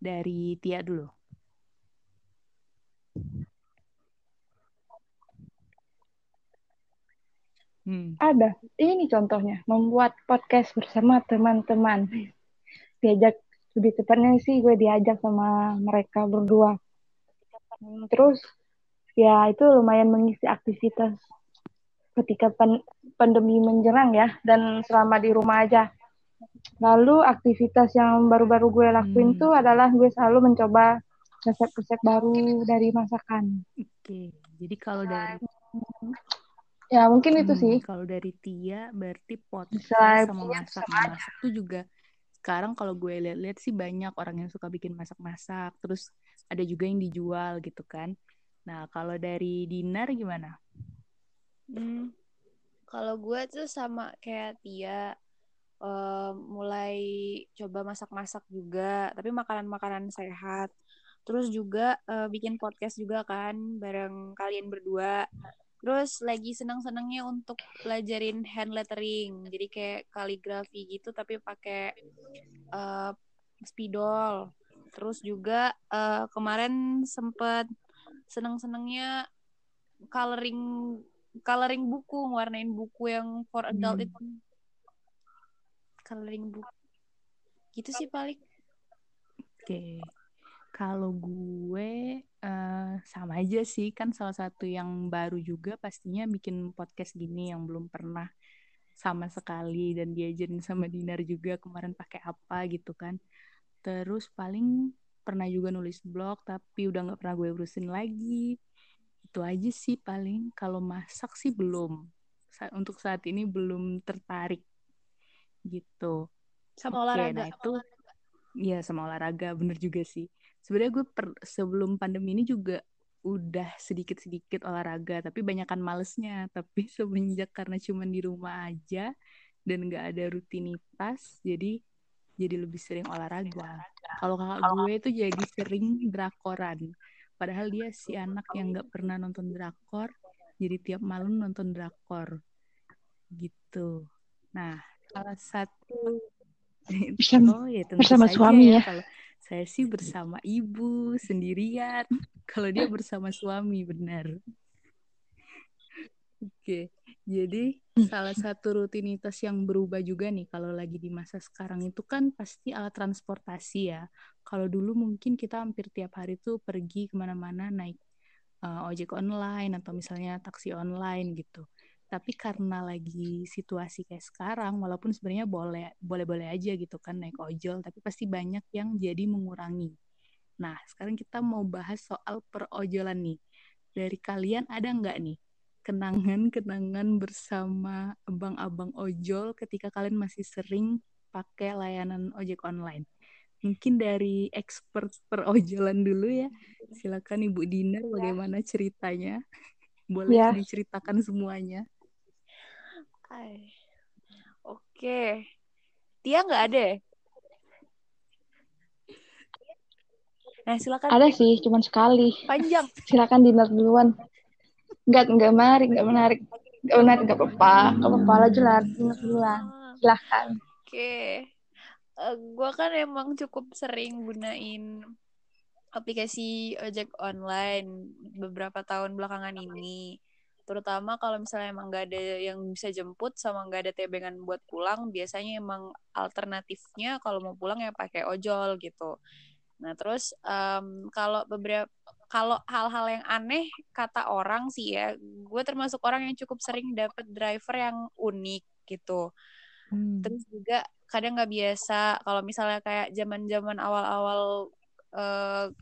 Speaker 1: Dari Tia dulu.
Speaker 2: Hmm. Ada. Ini contohnya, membuat podcast bersama teman-teman. Diajak, lebih tepatnya sih gue diajak sama mereka berdua. Hmm, terus, ya itu lumayan mengisi aktivitas ketika pan pandemi menjerang ya, dan selama di rumah aja. Lalu aktivitas yang baru-baru gue lakuin hmm. tuh adalah gue selalu mencoba resep-resep baru dari masakan.
Speaker 1: Oke, jadi kalau dari
Speaker 2: Ya mungkin itu hmm, sih.
Speaker 1: Kalau dari Tia berarti podcast sama masak-masak tuh juga sekarang kalau gue lihat-lihat sih banyak orang yang suka bikin masak-masak. Terus ada juga yang dijual gitu kan. Nah kalau dari Dinar gimana?
Speaker 3: Hmm, kalau gue tuh sama kayak Tia. Uh, mulai coba masak-masak juga, tapi makanan-makanan sehat. Terus juga uh, bikin podcast juga kan bareng kalian berdua. Terus lagi senang-senangnya untuk pelajarin hand lettering. Jadi kayak kaligrafi gitu tapi pakai uh, spidol. Terus juga uh, kemarin sempet senang-senangnya coloring coloring buku, warnain buku yang for adult hmm. itu. Coloring buku. Gitu sih paling.
Speaker 1: Oke. Okay. Kalau gue uh, sama aja sih kan salah satu yang baru juga pastinya bikin podcast gini yang belum pernah sama sekali dan diajarin sama Dinar juga kemarin pakai apa gitu kan. Terus paling pernah juga nulis blog tapi udah nggak pernah gue urusin lagi. Itu aja sih paling. Kalau masak sih belum. Sa untuk saat ini belum tertarik gitu.
Speaker 3: Sama olahraga.
Speaker 1: nah itu Iya sama olahraga bener juga sih sebenarnya gue per, sebelum pandemi ini juga udah sedikit-sedikit olahraga tapi banyakan malesnya tapi semenjak karena cuma di rumah aja dan nggak ada rutinitas jadi jadi lebih sering olahraga kalau kakak gue itu jadi sering drakoran padahal dia si anak yang nggak pernah nonton drakor jadi tiap malam nonton drakor gitu nah salah satu
Speaker 2: bersama, oh, ya, bersama suami ya, ya.
Speaker 1: Kalau saya sih bersama ibu sendirian. Kalau dia bersama suami benar. Oke, jadi salah satu rutinitas yang berubah juga nih kalau lagi di masa sekarang itu kan pasti alat transportasi ya. Kalau dulu mungkin kita hampir tiap hari tuh pergi ke mana-mana naik uh, ojek online atau misalnya taksi online gitu. Tapi karena lagi situasi kayak sekarang walaupun sebenarnya boleh boleh boleh aja gitu kan naik ojol tapi pasti banyak yang jadi mengurangi. Nah sekarang kita mau bahas soal perojolan nih. Dari kalian ada nggak nih kenangan-kenangan bersama abang-abang ojol ketika kalian masih sering pakai layanan ojek online mungkin dari expert perojolan dulu ya silakan ibu Dina bagaimana ceritanya boleh ya. diceritakan semuanya
Speaker 3: Ay. Oke. Tia nggak ada ya?
Speaker 2: Nah, silakan. Ada sih, cuman sekali.
Speaker 3: Panjang.
Speaker 2: Silakan dinner duluan. Enggak, enggak menarik, enggak menarik. Enggak menarik, enggak apa-apa. Enggak apa-apa lah jelas, dinner duluan. Silakan.
Speaker 3: Oke. Okay. Uh, eh, gue kan emang cukup sering gunain aplikasi ojek online beberapa tahun belakangan ini. terutama kalau misalnya emang nggak ada yang bisa jemput sama nggak ada tebengan buat pulang biasanya emang alternatifnya kalau mau pulang ya pakai ojol gitu nah terus um, kalau beberapa kalau hal-hal yang aneh kata orang sih ya gue termasuk orang yang cukup sering dapet driver yang unik gitu hmm. terus juga kadang nggak biasa kalau misalnya kayak zaman-zaman awal-awal uh,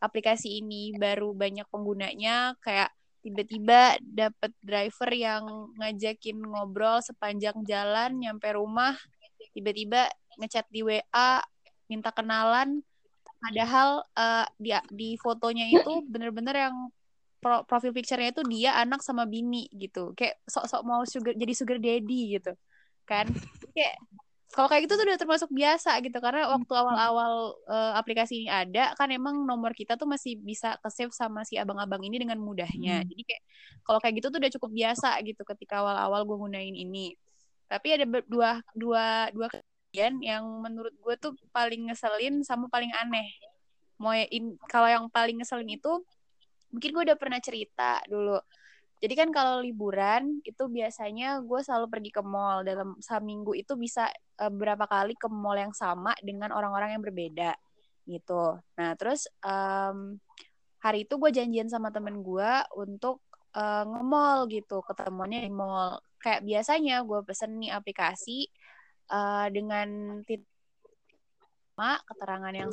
Speaker 3: aplikasi ini baru banyak penggunanya kayak tiba-tiba dapet driver yang ngajakin ngobrol sepanjang jalan nyampe rumah tiba-tiba ngechat di WA minta kenalan. Padahal uh, di di fotonya itu bener-bener yang pro, profil picture-nya itu dia anak sama bini gitu. Kayak sok-sok mau sugar jadi sugar daddy gitu kan. Kayak kalau kayak gitu tuh udah termasuk biasa gitu. Karena waktu hmm. awal-awal uh, aplikasi ini ada kan emang nomor kita tuh masih bisa ke save sama si abang-abang ini dengan mudahnya. Hmm. jadi kayak kalau kayak gitu tuh udah cukup biasa gitu ketika awal-awal gue gunain ini. Tapi ada dua dua dua kejadian yang menurut gue tuh paling ngeselin sama paling aneh. Mau kalau yang paling ngeselin itu mungkin gue udah pernah cerita dulu jadi kan kalau liburan itu biasanya gue selalu pergi ke mall dalam seminggu itu bisa uh, berapa kali ke mall yang sama dengan orang-orang yang berbeda gitu. Nah terus um, hari itu gue janjian sama temen gue untuk uh, nge-mall gitu, ketemuannya di mall. Kayak biasanya gue pesen nih aplikasi uh, dengan titik keterangan yang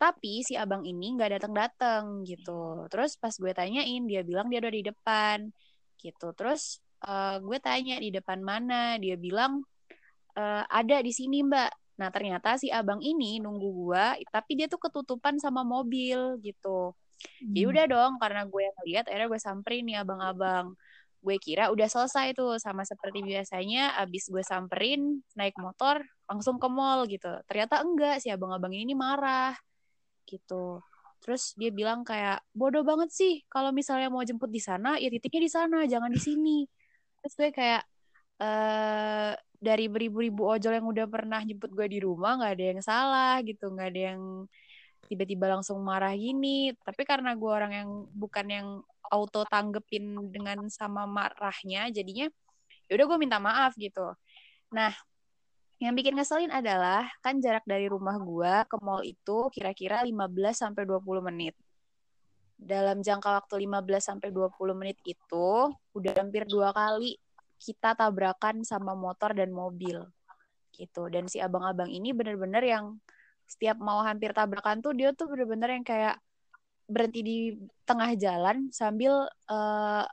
Speaker 3: tapi si abang ini nggak datang-datang gitu. Terus pas gue tanyain, dia bilang dia udah di depan gitu. Terus uh, gue tanya di depan mana, dia bilang uh, ada di sini mbak. Nah ternyata si abang ini nunggu gue, tapi dia tuh ketutupan sama mobil gitu. Hmm. Jadi udah dong, karena gue yang lihat, akhirnya gue samperin nih abang-abang. Gue kira udah selesai tuh, sama seperti biasanya. Abis gue samperin, naik motor, langsung ke mall gitu. Ternyata enggak, si abang-abang ini marah gitu. Terus dia bilang kayak bodoh banget sih kalau misalnya mau jemput di sana ya titiknya di sana jangan di sini. Terus gue kayak eh dari beribu-ribu ojol yang udah pernah jemput gue di rumah nggak ada yang salah gitu nggak ada yang tiba-tiba langsung marah gini. Tapi karena gue orang yang bukan yang auto tanggepin dengan sama marahnya jadinya ya udah gue minta maaf gitu. Nah yang bikin ngeselin adalah kan jarak dari rumah gua ke mall itu kira-kira 15 sampai 20 menit. Dalam jangka waktu 15 sampai 20 menit itu udah hampir dua kali kita tabrakan sama motor dan mobil. Gitu. Dan si abang-abang ini bener-bener yang setiap mau hampir tabrakan tuh dia tuh bener-bener yang kayak berhenti di tengah jalan sambil uh,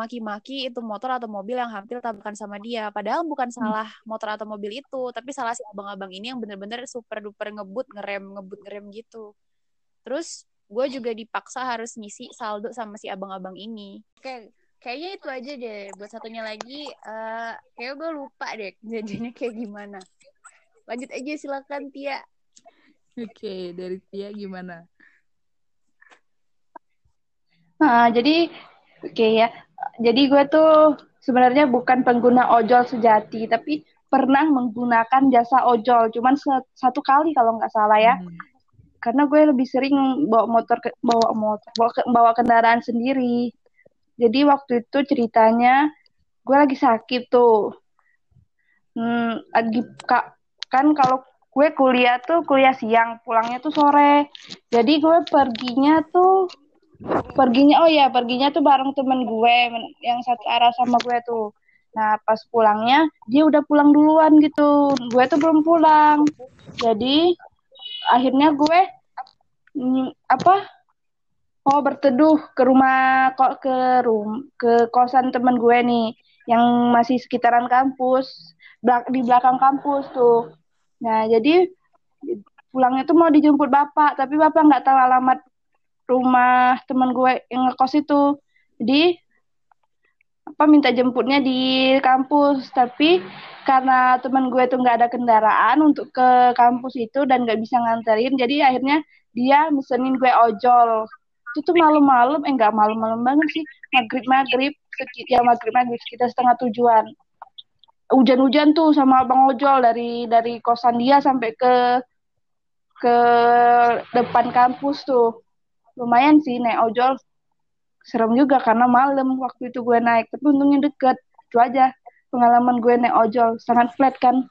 Speaker 3: maki-maki itu motor atau mobil yang hampir tabrakan sama dia. Padahal bukan hmm. salah motor atau mobil itu, tapi salah si abang-abang ini yang bener-bener super duper ngebut, ngerem, ngebut, ngerem gitu. Terus gue juga dipaksa harus ngisi saldo sama si abang-abang ini. Kayak kayaknya itu aja deh. Buat satunya lagi, uh, kayak gue lupa deh jadinya kayak gimana. Lanjut aja silakan Tia.
Speaker 1: Oke, dari Tia gimana?
Speaker 2: Nah, jadi oke okay, ya jadi gue tuh sebenarnya bukan pengguna ojol sejati, tapi pernah menggunakan jasa ojol, cuman satu kali kalau nggak salah ya. Hmm. Karena gue lebih sering bawa motor, ke, bawa motor, bawa, ke, bawa kendaraan sendiri. Jadi waktu itu ceritanya gue lagi sakit tuh. Hmm, lagi kak kan kalau gue kuliah tuh kuliah siang, pulangnya tuh sore. Jadi gue perginya tuh perginya oh ya perginya tuh bareng temen gue yang satu arah sama gue tuh. Nah pas pulangnya dia udah pulang duluan gitu. Gue tuh belum pulang. Jadi akhirnya gue mm, apa oh berteduh ke rumah kok ke rum ke kosan temen gue nih yang masih sekitaran kampus di belakang kampus tuh. Nah jadi pulangnya tuh mau dijemput bapak tapi bapak nggak tahu alamat rumah teman gue yang ngekos itu. Jadi apa minta jemputnya di kampus. Tapi karena teman gue tuh nggak ada kendaraan untuk ke kampus itu dan nggak bisa nganterin jadi akhirnya dia mesenin gue ojol. Itu tuh malam-malam eh nggak malam-malam banget sih. Maghrib maghrib ya maghrib maghrib sekitar setengah tujuan. Hujan-hujan tuh sama abang ojol dari dari kosan dia sampai ke ke depan kampus tuh lumayan sih naik ojol. Serem juga karena malam waktu itu gue naik. Tapi untungnya deket. Itu aja pengalaman gue naik ojol. Sangat flat kan?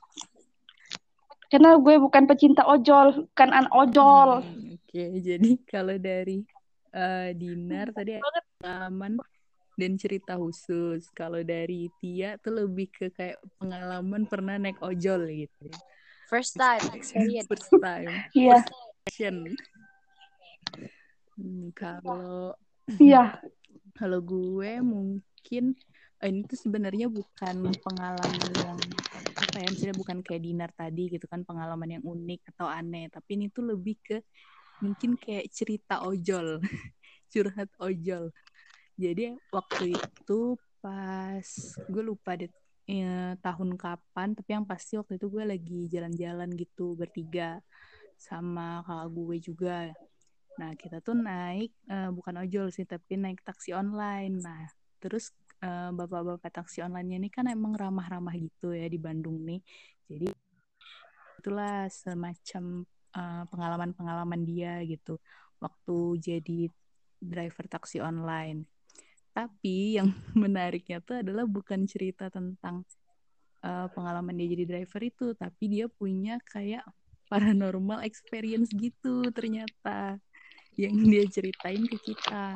Speaker 2: Karena gue bukan pecinta ojol bukan an ojol.
Speaker 1: Hmm, oke. Okay. jadi kalau dari uh, Dinar tadi pengalaman dan cerita khusus. Kalau dari Tia tuh lebih ke kayak pengalaman pernah naik ojol gitu.
Speaker 3: First time experience
Speaker 1: first time.
Speaker 2: Iya.
Speaker 1: Yeah. Hmm, kalau
Speaker 2: iya.
Speaker 1: Kalau gue mungkin oh, ini tuh sebenarnya bukan pengalaman yang apa ya misalnya bukan kayak dinar tadi gitu kan pengalaman yang unik atau aneh. Tapi ini tuh lebih ke mungkin kayak cerita ojol curhat ojol. Jadi waktu itu pas gue lupa deh ya, tahun kapan tapi yang pasti waktu itu gue lagi jalan-jalan gitu bertiga sama kakak gue juga nah kita tuh naik uh, bukan ojol sih tapi naik taksi online nah terus uh, bapak-bapak taksi online ini kan emang ramah-ramah gitu ya di Bandung nih. Jadi itulah semacam uh, pengalaman-pengalaman dia gitu waktu jadi driver taksi online. Tapi yang menariknya tuh adalah bukan cerita tentang uh, pengalaman dia jadi driver itu, tapi dia punya kayak paranormal experience gitu ternyata yang dia ceritain ke kita.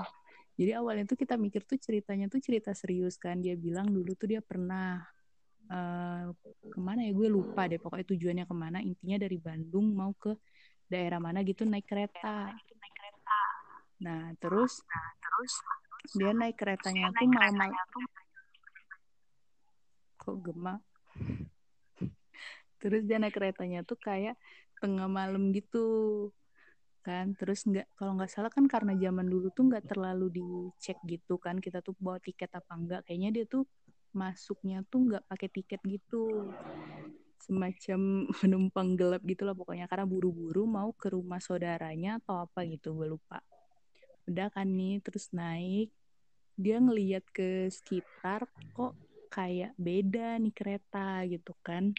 Speaker 1: Jadi awalnya tuh kita mikir tuh ceritanya tuh cerita serius kan. Dia bilang dulu tuh dia pernah uh, ke mana ya? Gue lupa deh pokoknya tujuannya ke mana. Intinya dari Bandung mau ke daerah mana gitu naik kereta. Nah terus dia naik keretanya tuh malam-malam kok gemak terus dia naik keretanya tuh kayak tengah malam gitu kan. Terus nggak kalau nggak salah kan karena zaman dulu tuh nggak terlalu dicek gitu kan kita tuh bawa tiket apa enggak kayaknya dia tuh masuknya tuh nggak pakai tiket gitu. Semacam penumpang gelap gitu lah pokoknya karena buru-buru mau ke rumah saudaranya atau apa gitu gue lupa. Udah kan nih terus naik. Dia ngeliat ke sekitar kok kayak beda nih kereta gitu kan.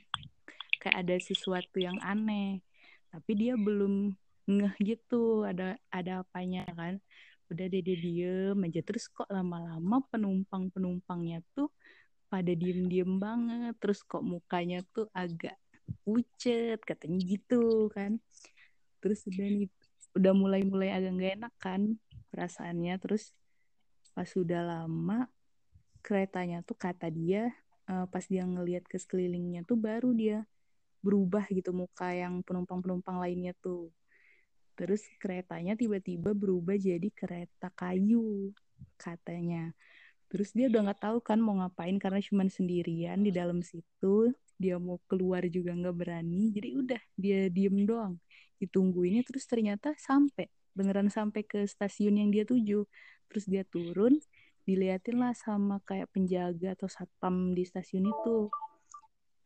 Speaker 1: Kayak ada sesuatu yang aneh. Tapi dia belum ngeh gitu ada ada apanya kan. Udah dia, dia diem aja. Terus kok lama-lama penumpang penumpangnya tuh pada diem-diem banget. Terus kok mukanya tuh agak pucet katanya gitu kan. Terus udah nih udah mulai-mulai agak gak enak kan perasaannya. Terus pas sudah lama keretanya tuh kata dia uh, pas dia ngelihat ke sekelilingnya tuh baru dia berubah gitu muka yang penumpang-penumpang lainnya tuh Terus keretanya tiba-tiba berubah jadi kereta kayu katanya. Terus dia udah nggak tahu kan mau ngapain karena cuma sendirian di dalam situ. Dia mau keluar juga nggak berani. Jadi udah dia diem doang. Ditungguinnya terus ternyata sampai beneran sampai ke stasiun yang dia tuju. Terus dia turun, diliatin lah sama kayak penjaga atau satpam di stasiun itu.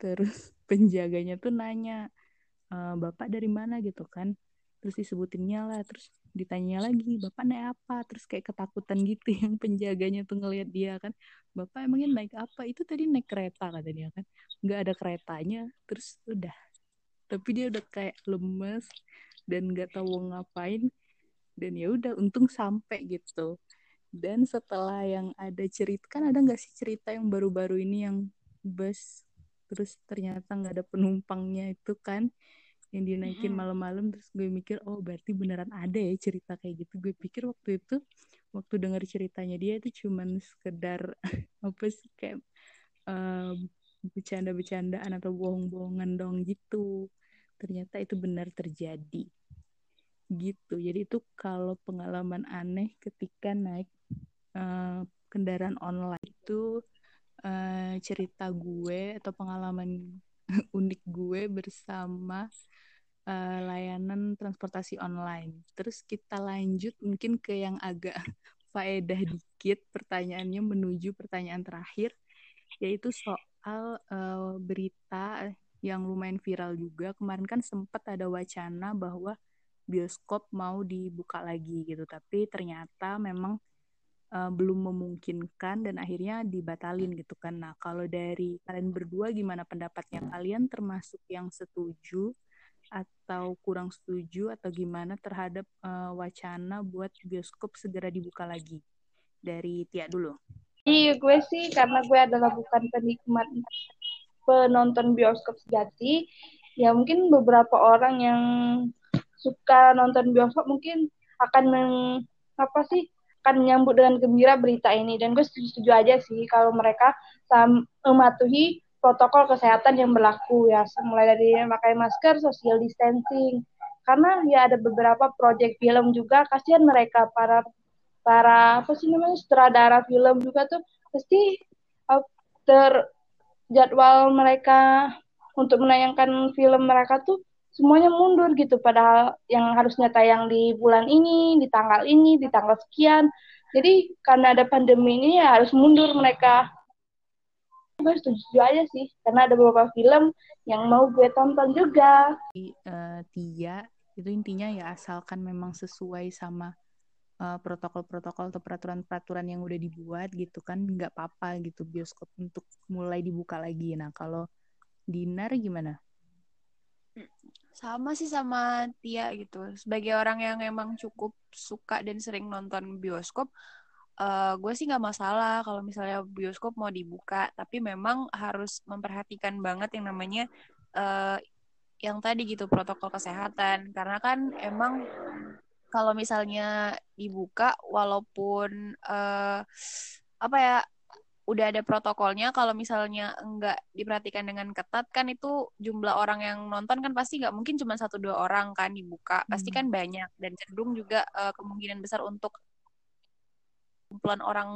Speaker 1: Terus penjaganya tuh nanya, e, bapak dari mana gitu kan? Terus disebutinnya lah terus ditanya lagi bapak naik apa? Terus kayak ketakutan gitu yang penjaganya tuh ngelihat dia kan. Bapak emangnya naik apa? Itu tadi naik kereta kata dia kan. Nggak ada keretanya terus udah. Tapi dia udah kayak lemes dan nggak tahu ngapain. Dan ya udah untung sampai gitu. Dan setelah yang ada cerita kan ada nggak sih cerita yang baru-baru ini yang bus? Terus ternyata nggak ada penumpangnya itu kan yang dinaikin malam-malam terus gue mikir oh berarti beneran ada ya cerita kayak gitu. Gue pikir waktu itu waktu dengar ceritanya dia itu cuman sekedar apa sih kayak um, bercanda-bercandaan atau bohong-bohongan dong gitu. Ternyata itu benar terjadi. Gitu. Jadi itu kalau pengalaman aneh ketika naik uh, kendaraan online itu uh, cerita gue atau pengalaman unik gue bersama uh, layanan transportasi online. Terus kita lanjut mungkin ke yang agak faedah dikit pertanyaannya menuju pertanyaan terakhir yaitu soal uh, berita yang lumayan viral juga. Kemarin kan sempat ada wacana bahwa bioskop mau dibuka lagi gitu tapi ternyata memang uh, belum memungkinkan dan akhirnya dibatalin gitu kan. Nah kalau dari kalian berdua gimana pendapatnya? Kalian termasuk yang setuju atau kurang setuju atau gimana terhadap uh, wacana buat bioskop segera dibuka lagi. Dari Tia dulu.
Speaker 2: Iya, gue sih karena gue adalah bukan penikmat penonton bioskop sejati, ya mungkin beberapa orang yang suka nonton bioskop mungkin akan meng, apa sih akan menyambut dengan gembira berita ini dan gue setuju, aja sih kalau mereka mematuhi protokol kesehatan yang berlaku ya. Mulai dari memakai masker, social distancing. Karena ya ada beberapa proyek film juga kasihan mereka para para apa sih namanya sutradara film juga tuh pasti uh, ter jadwal mereka untuk menayangkan film mereka tuh semuanya mundur gitu. Padahal yang harusnya tayang di bulan ini di tanggal ini di tanggal sekian. Jadi karena ada pandemi ini ya harus mundur mereka gue setuju aja sih karena ada beberapa film yang mau gue tonton juga
Speaker 1: uh, Tia itu intinya ya asalkan memang sesuai sama uh, protokol-protokol atau peraturan-peraturan yang udah dibuat gitu kan nggak apa-apa gitu bioskop untuk mulai dibuka lagi nah kalau Dinar gimana?
Speaker 3: sama sih sama Tia gitu. Sebagai orang yang emang cukup suka dan sering nonton bioskop, uh, gue sih nggak masalah kalau misalnya bioskop mau dibuka, tapi memang harus memperhatikan banget yang namanya uh, yang tadi gitu protokol kesehatan. Karena kan emang kalau misalnya dibuka, walaupun uh, apa ya udah ada protokolnya kalau misalnya enggak diperhatikan dengan ketat kan itu jumlah orang yang nonton kan pasti nggak mungkin cuma satu dua orang kan dibuka pasti kan hmm. banyak dan cenderung juga uh, kemungkinan besar untuk kumpulan orang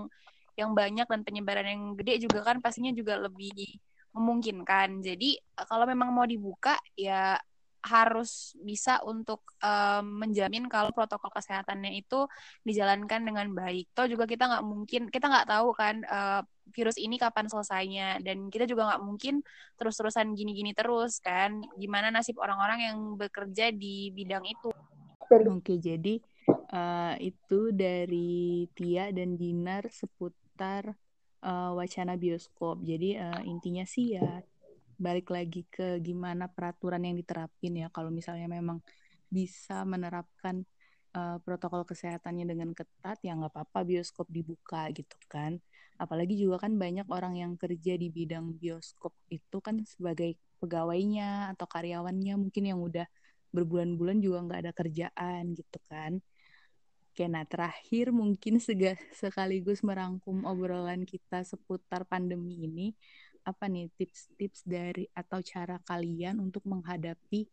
Speaker 3: yang banyak dan penyebaran yang gede juga kan pastinya juga lebih memungkinkan jadi kalau memang mau dibuka ya harus bisa untuk um, menjamin kalau protokol kesehatannya itu dijalankan dengan baik. Toh juga kita nggak mungkin kita nggak tahu kan uh, virus ini kapan selesainya dan kita juga nggak mungkin terus-terusan gini-gini terus kan. Gimana nasib orang-orang yang bekerja di bidang itu?
Speaker 1: Oke, jadi uh, itu dari Tia dan Dinar seputar uh, wacana bioskop. Jadi uh, intinya sih ya balik lagi ke gimana peraturan yang diterapin ya. Kalau misalnya memang bisa menerapkan uh, protokol kesehatannya dengan ketat ya nggak apa-apa bioskop dibuka gitu kan. Apalagi juga kan banyak orang yang kerja di bidang bioskop itu kan sebagai pegawainya atau karyawannya mungkin yang udah berbulan-bulan juga nggak ada kerjaan gitu kan Oke, nah terakhir mungkin sekaligus merangkum obrolan kita seputar pandemi ini apa nih tips-tips dari atau cara kalian untuk menghadapi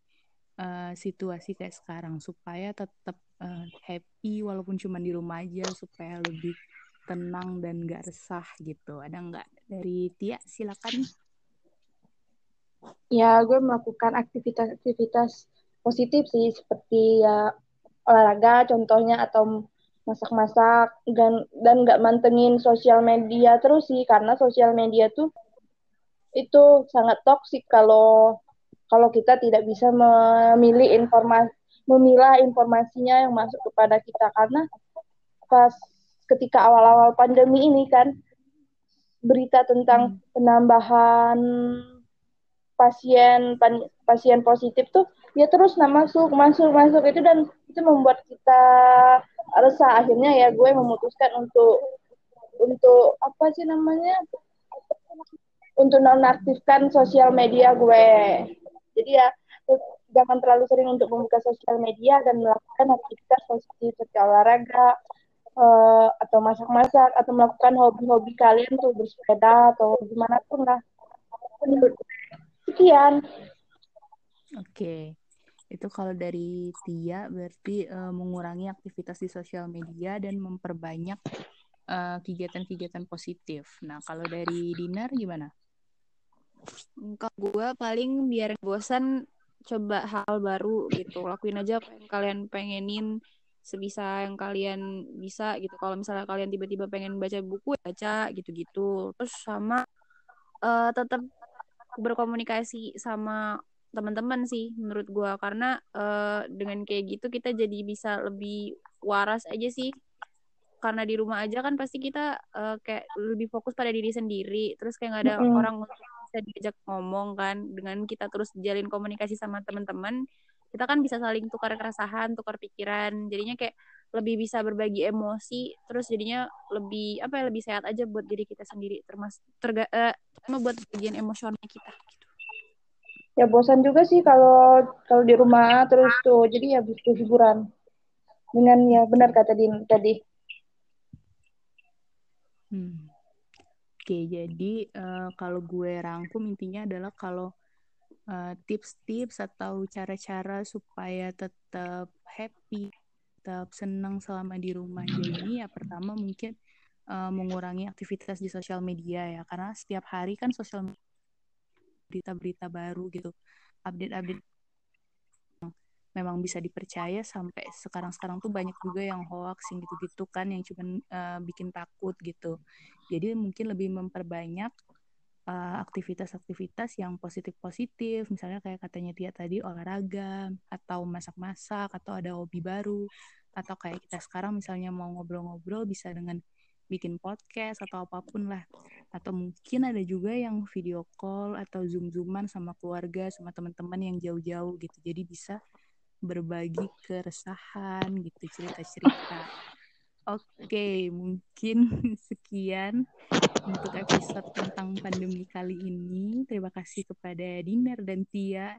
Speaker 1: uh, situasi kayak sekarang? Supaya tetap uh, happy walaupun cuma di rumah aja supaya lebih tenang dan gak resah gitu. Ada nggak dari Tia? Silakan.
Speaker 2: Ya gue melakukan aktivitas-aktivitas positif sih seperti ya olahraga contohnya atau masak-masak dan dan nggak mantengin sosial media terus sih karena sosial media tuh itu sangat toksik kalau kalau kita tidak bisa memilih informasi memilah informasinya yang masuk kepada kita karena pas ketika awal-awal pandemi ini kan berita tentang hmm. penambahan pasien pasien positif tuh ya terus nah masuk masuk masuk itu dan itu membuat kita resah akhirnya ya gue memutuskan untuk untuk apa sih namanya untuk nonaktifkan sosial media gue. Jadi ya jangan terlalu sering untuk membuka sosial media dan melakukan aktivitas positif seperti olahraga uh, atau masak-masak atau melakukan hobi-hobi kalian tuh bersepeda atau gimana pun lah. Sekian.
Speaker 1: Oke. Itu kalau dari Tia berarti uh, mengurangi aktivitas di sosial media dan memperbanyak eh, kegiatan-kegiatan uh, positif. Nah, kalau dari Dinar gimana?
Speaker 3: Kalau gue paling biar bosan coba hal baru gitu. Lakuin aja apa yang kalian pengenin sebisa yang kalian bisa gitu. Kalau misalnya kalian tiba-tiba pengen baca buku, ya baca gitu-gitu. Terus sama uh, tetap berkomunikasi sama teman-teman sih menurut gue karena uh, dengan kayak gitu kita jadi bisa lebih waras aja sih. Karena di rumah aja kan pasti kita uh, kayak lebih fokus pada diri sendiri. Terus kayak nggak ada mm -hmm. orang untuk bisa diajak ngomong kan. Dengan kita terus jalin komunikasi sama teman-teman kita kan bisa saling tukar keresahan tukar pikiran. Jadinya kayak lebih bisa berbagi emosi. Terus jadinya lebih apa ya lebih sehat aja buat diri kita sendiri. Termasuk terga uh, buat bagian emosional kita.
Speaker 2: Ya bosan juga sih kalau kalau di rumah terus tuh. Jadi ya butuh hiburan. Dengan ya benar kata Din tadi.
Speaker 1: Hmm. oke jadi uh, kalau gue rangkum intinya adalah kalau tips tips-tips atau cara-cara supaya tetap happy tetap senang selama di rumah aja ini ya pertama mungkin uh, mengurangi aktivitas di sosial media ya. Karena setiap hari kan sosial media berita-berita baru gitu update-update. Memang bisa dipercaya sampai sekarang-sekarang tuh banyak juga yang hoax yang gitu-gitu kan yang cuma uh, bikin takut gitu. Jadi mungkin lebih memperbanyak uh, aktivitas-aktivitas yang positif-positif, misalnya kayak katanya dia tadi olahraga atau masak-masak atau ada hobi baru. Atau kayak kita sekarang misalnya mau ngobrol-ngobrol bisa dengan bikin podcast atau apa pun lah. Atau mungkin ada juga yang video call atau zoom-zooman sama keluarga, sama teman-teman yang jauh-jauh gitu. Jadi bisa berbagi keresahan gitu, cerita-cerita. Oke, mungkin sekian untuk episode tentang pandemi kali ini. Terima kasih kepada Dinar dan Tia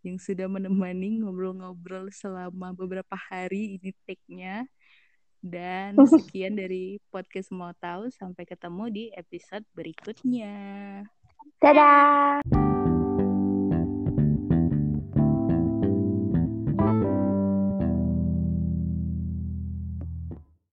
Speaker 1: yang sudah menemani ngobrol-ngobrol selama beberapa hari ini take-nya. Dan sekian dari podcast mau tahu. Sampai ketemu di episode berikutnya.
Speaker 2: Dadah.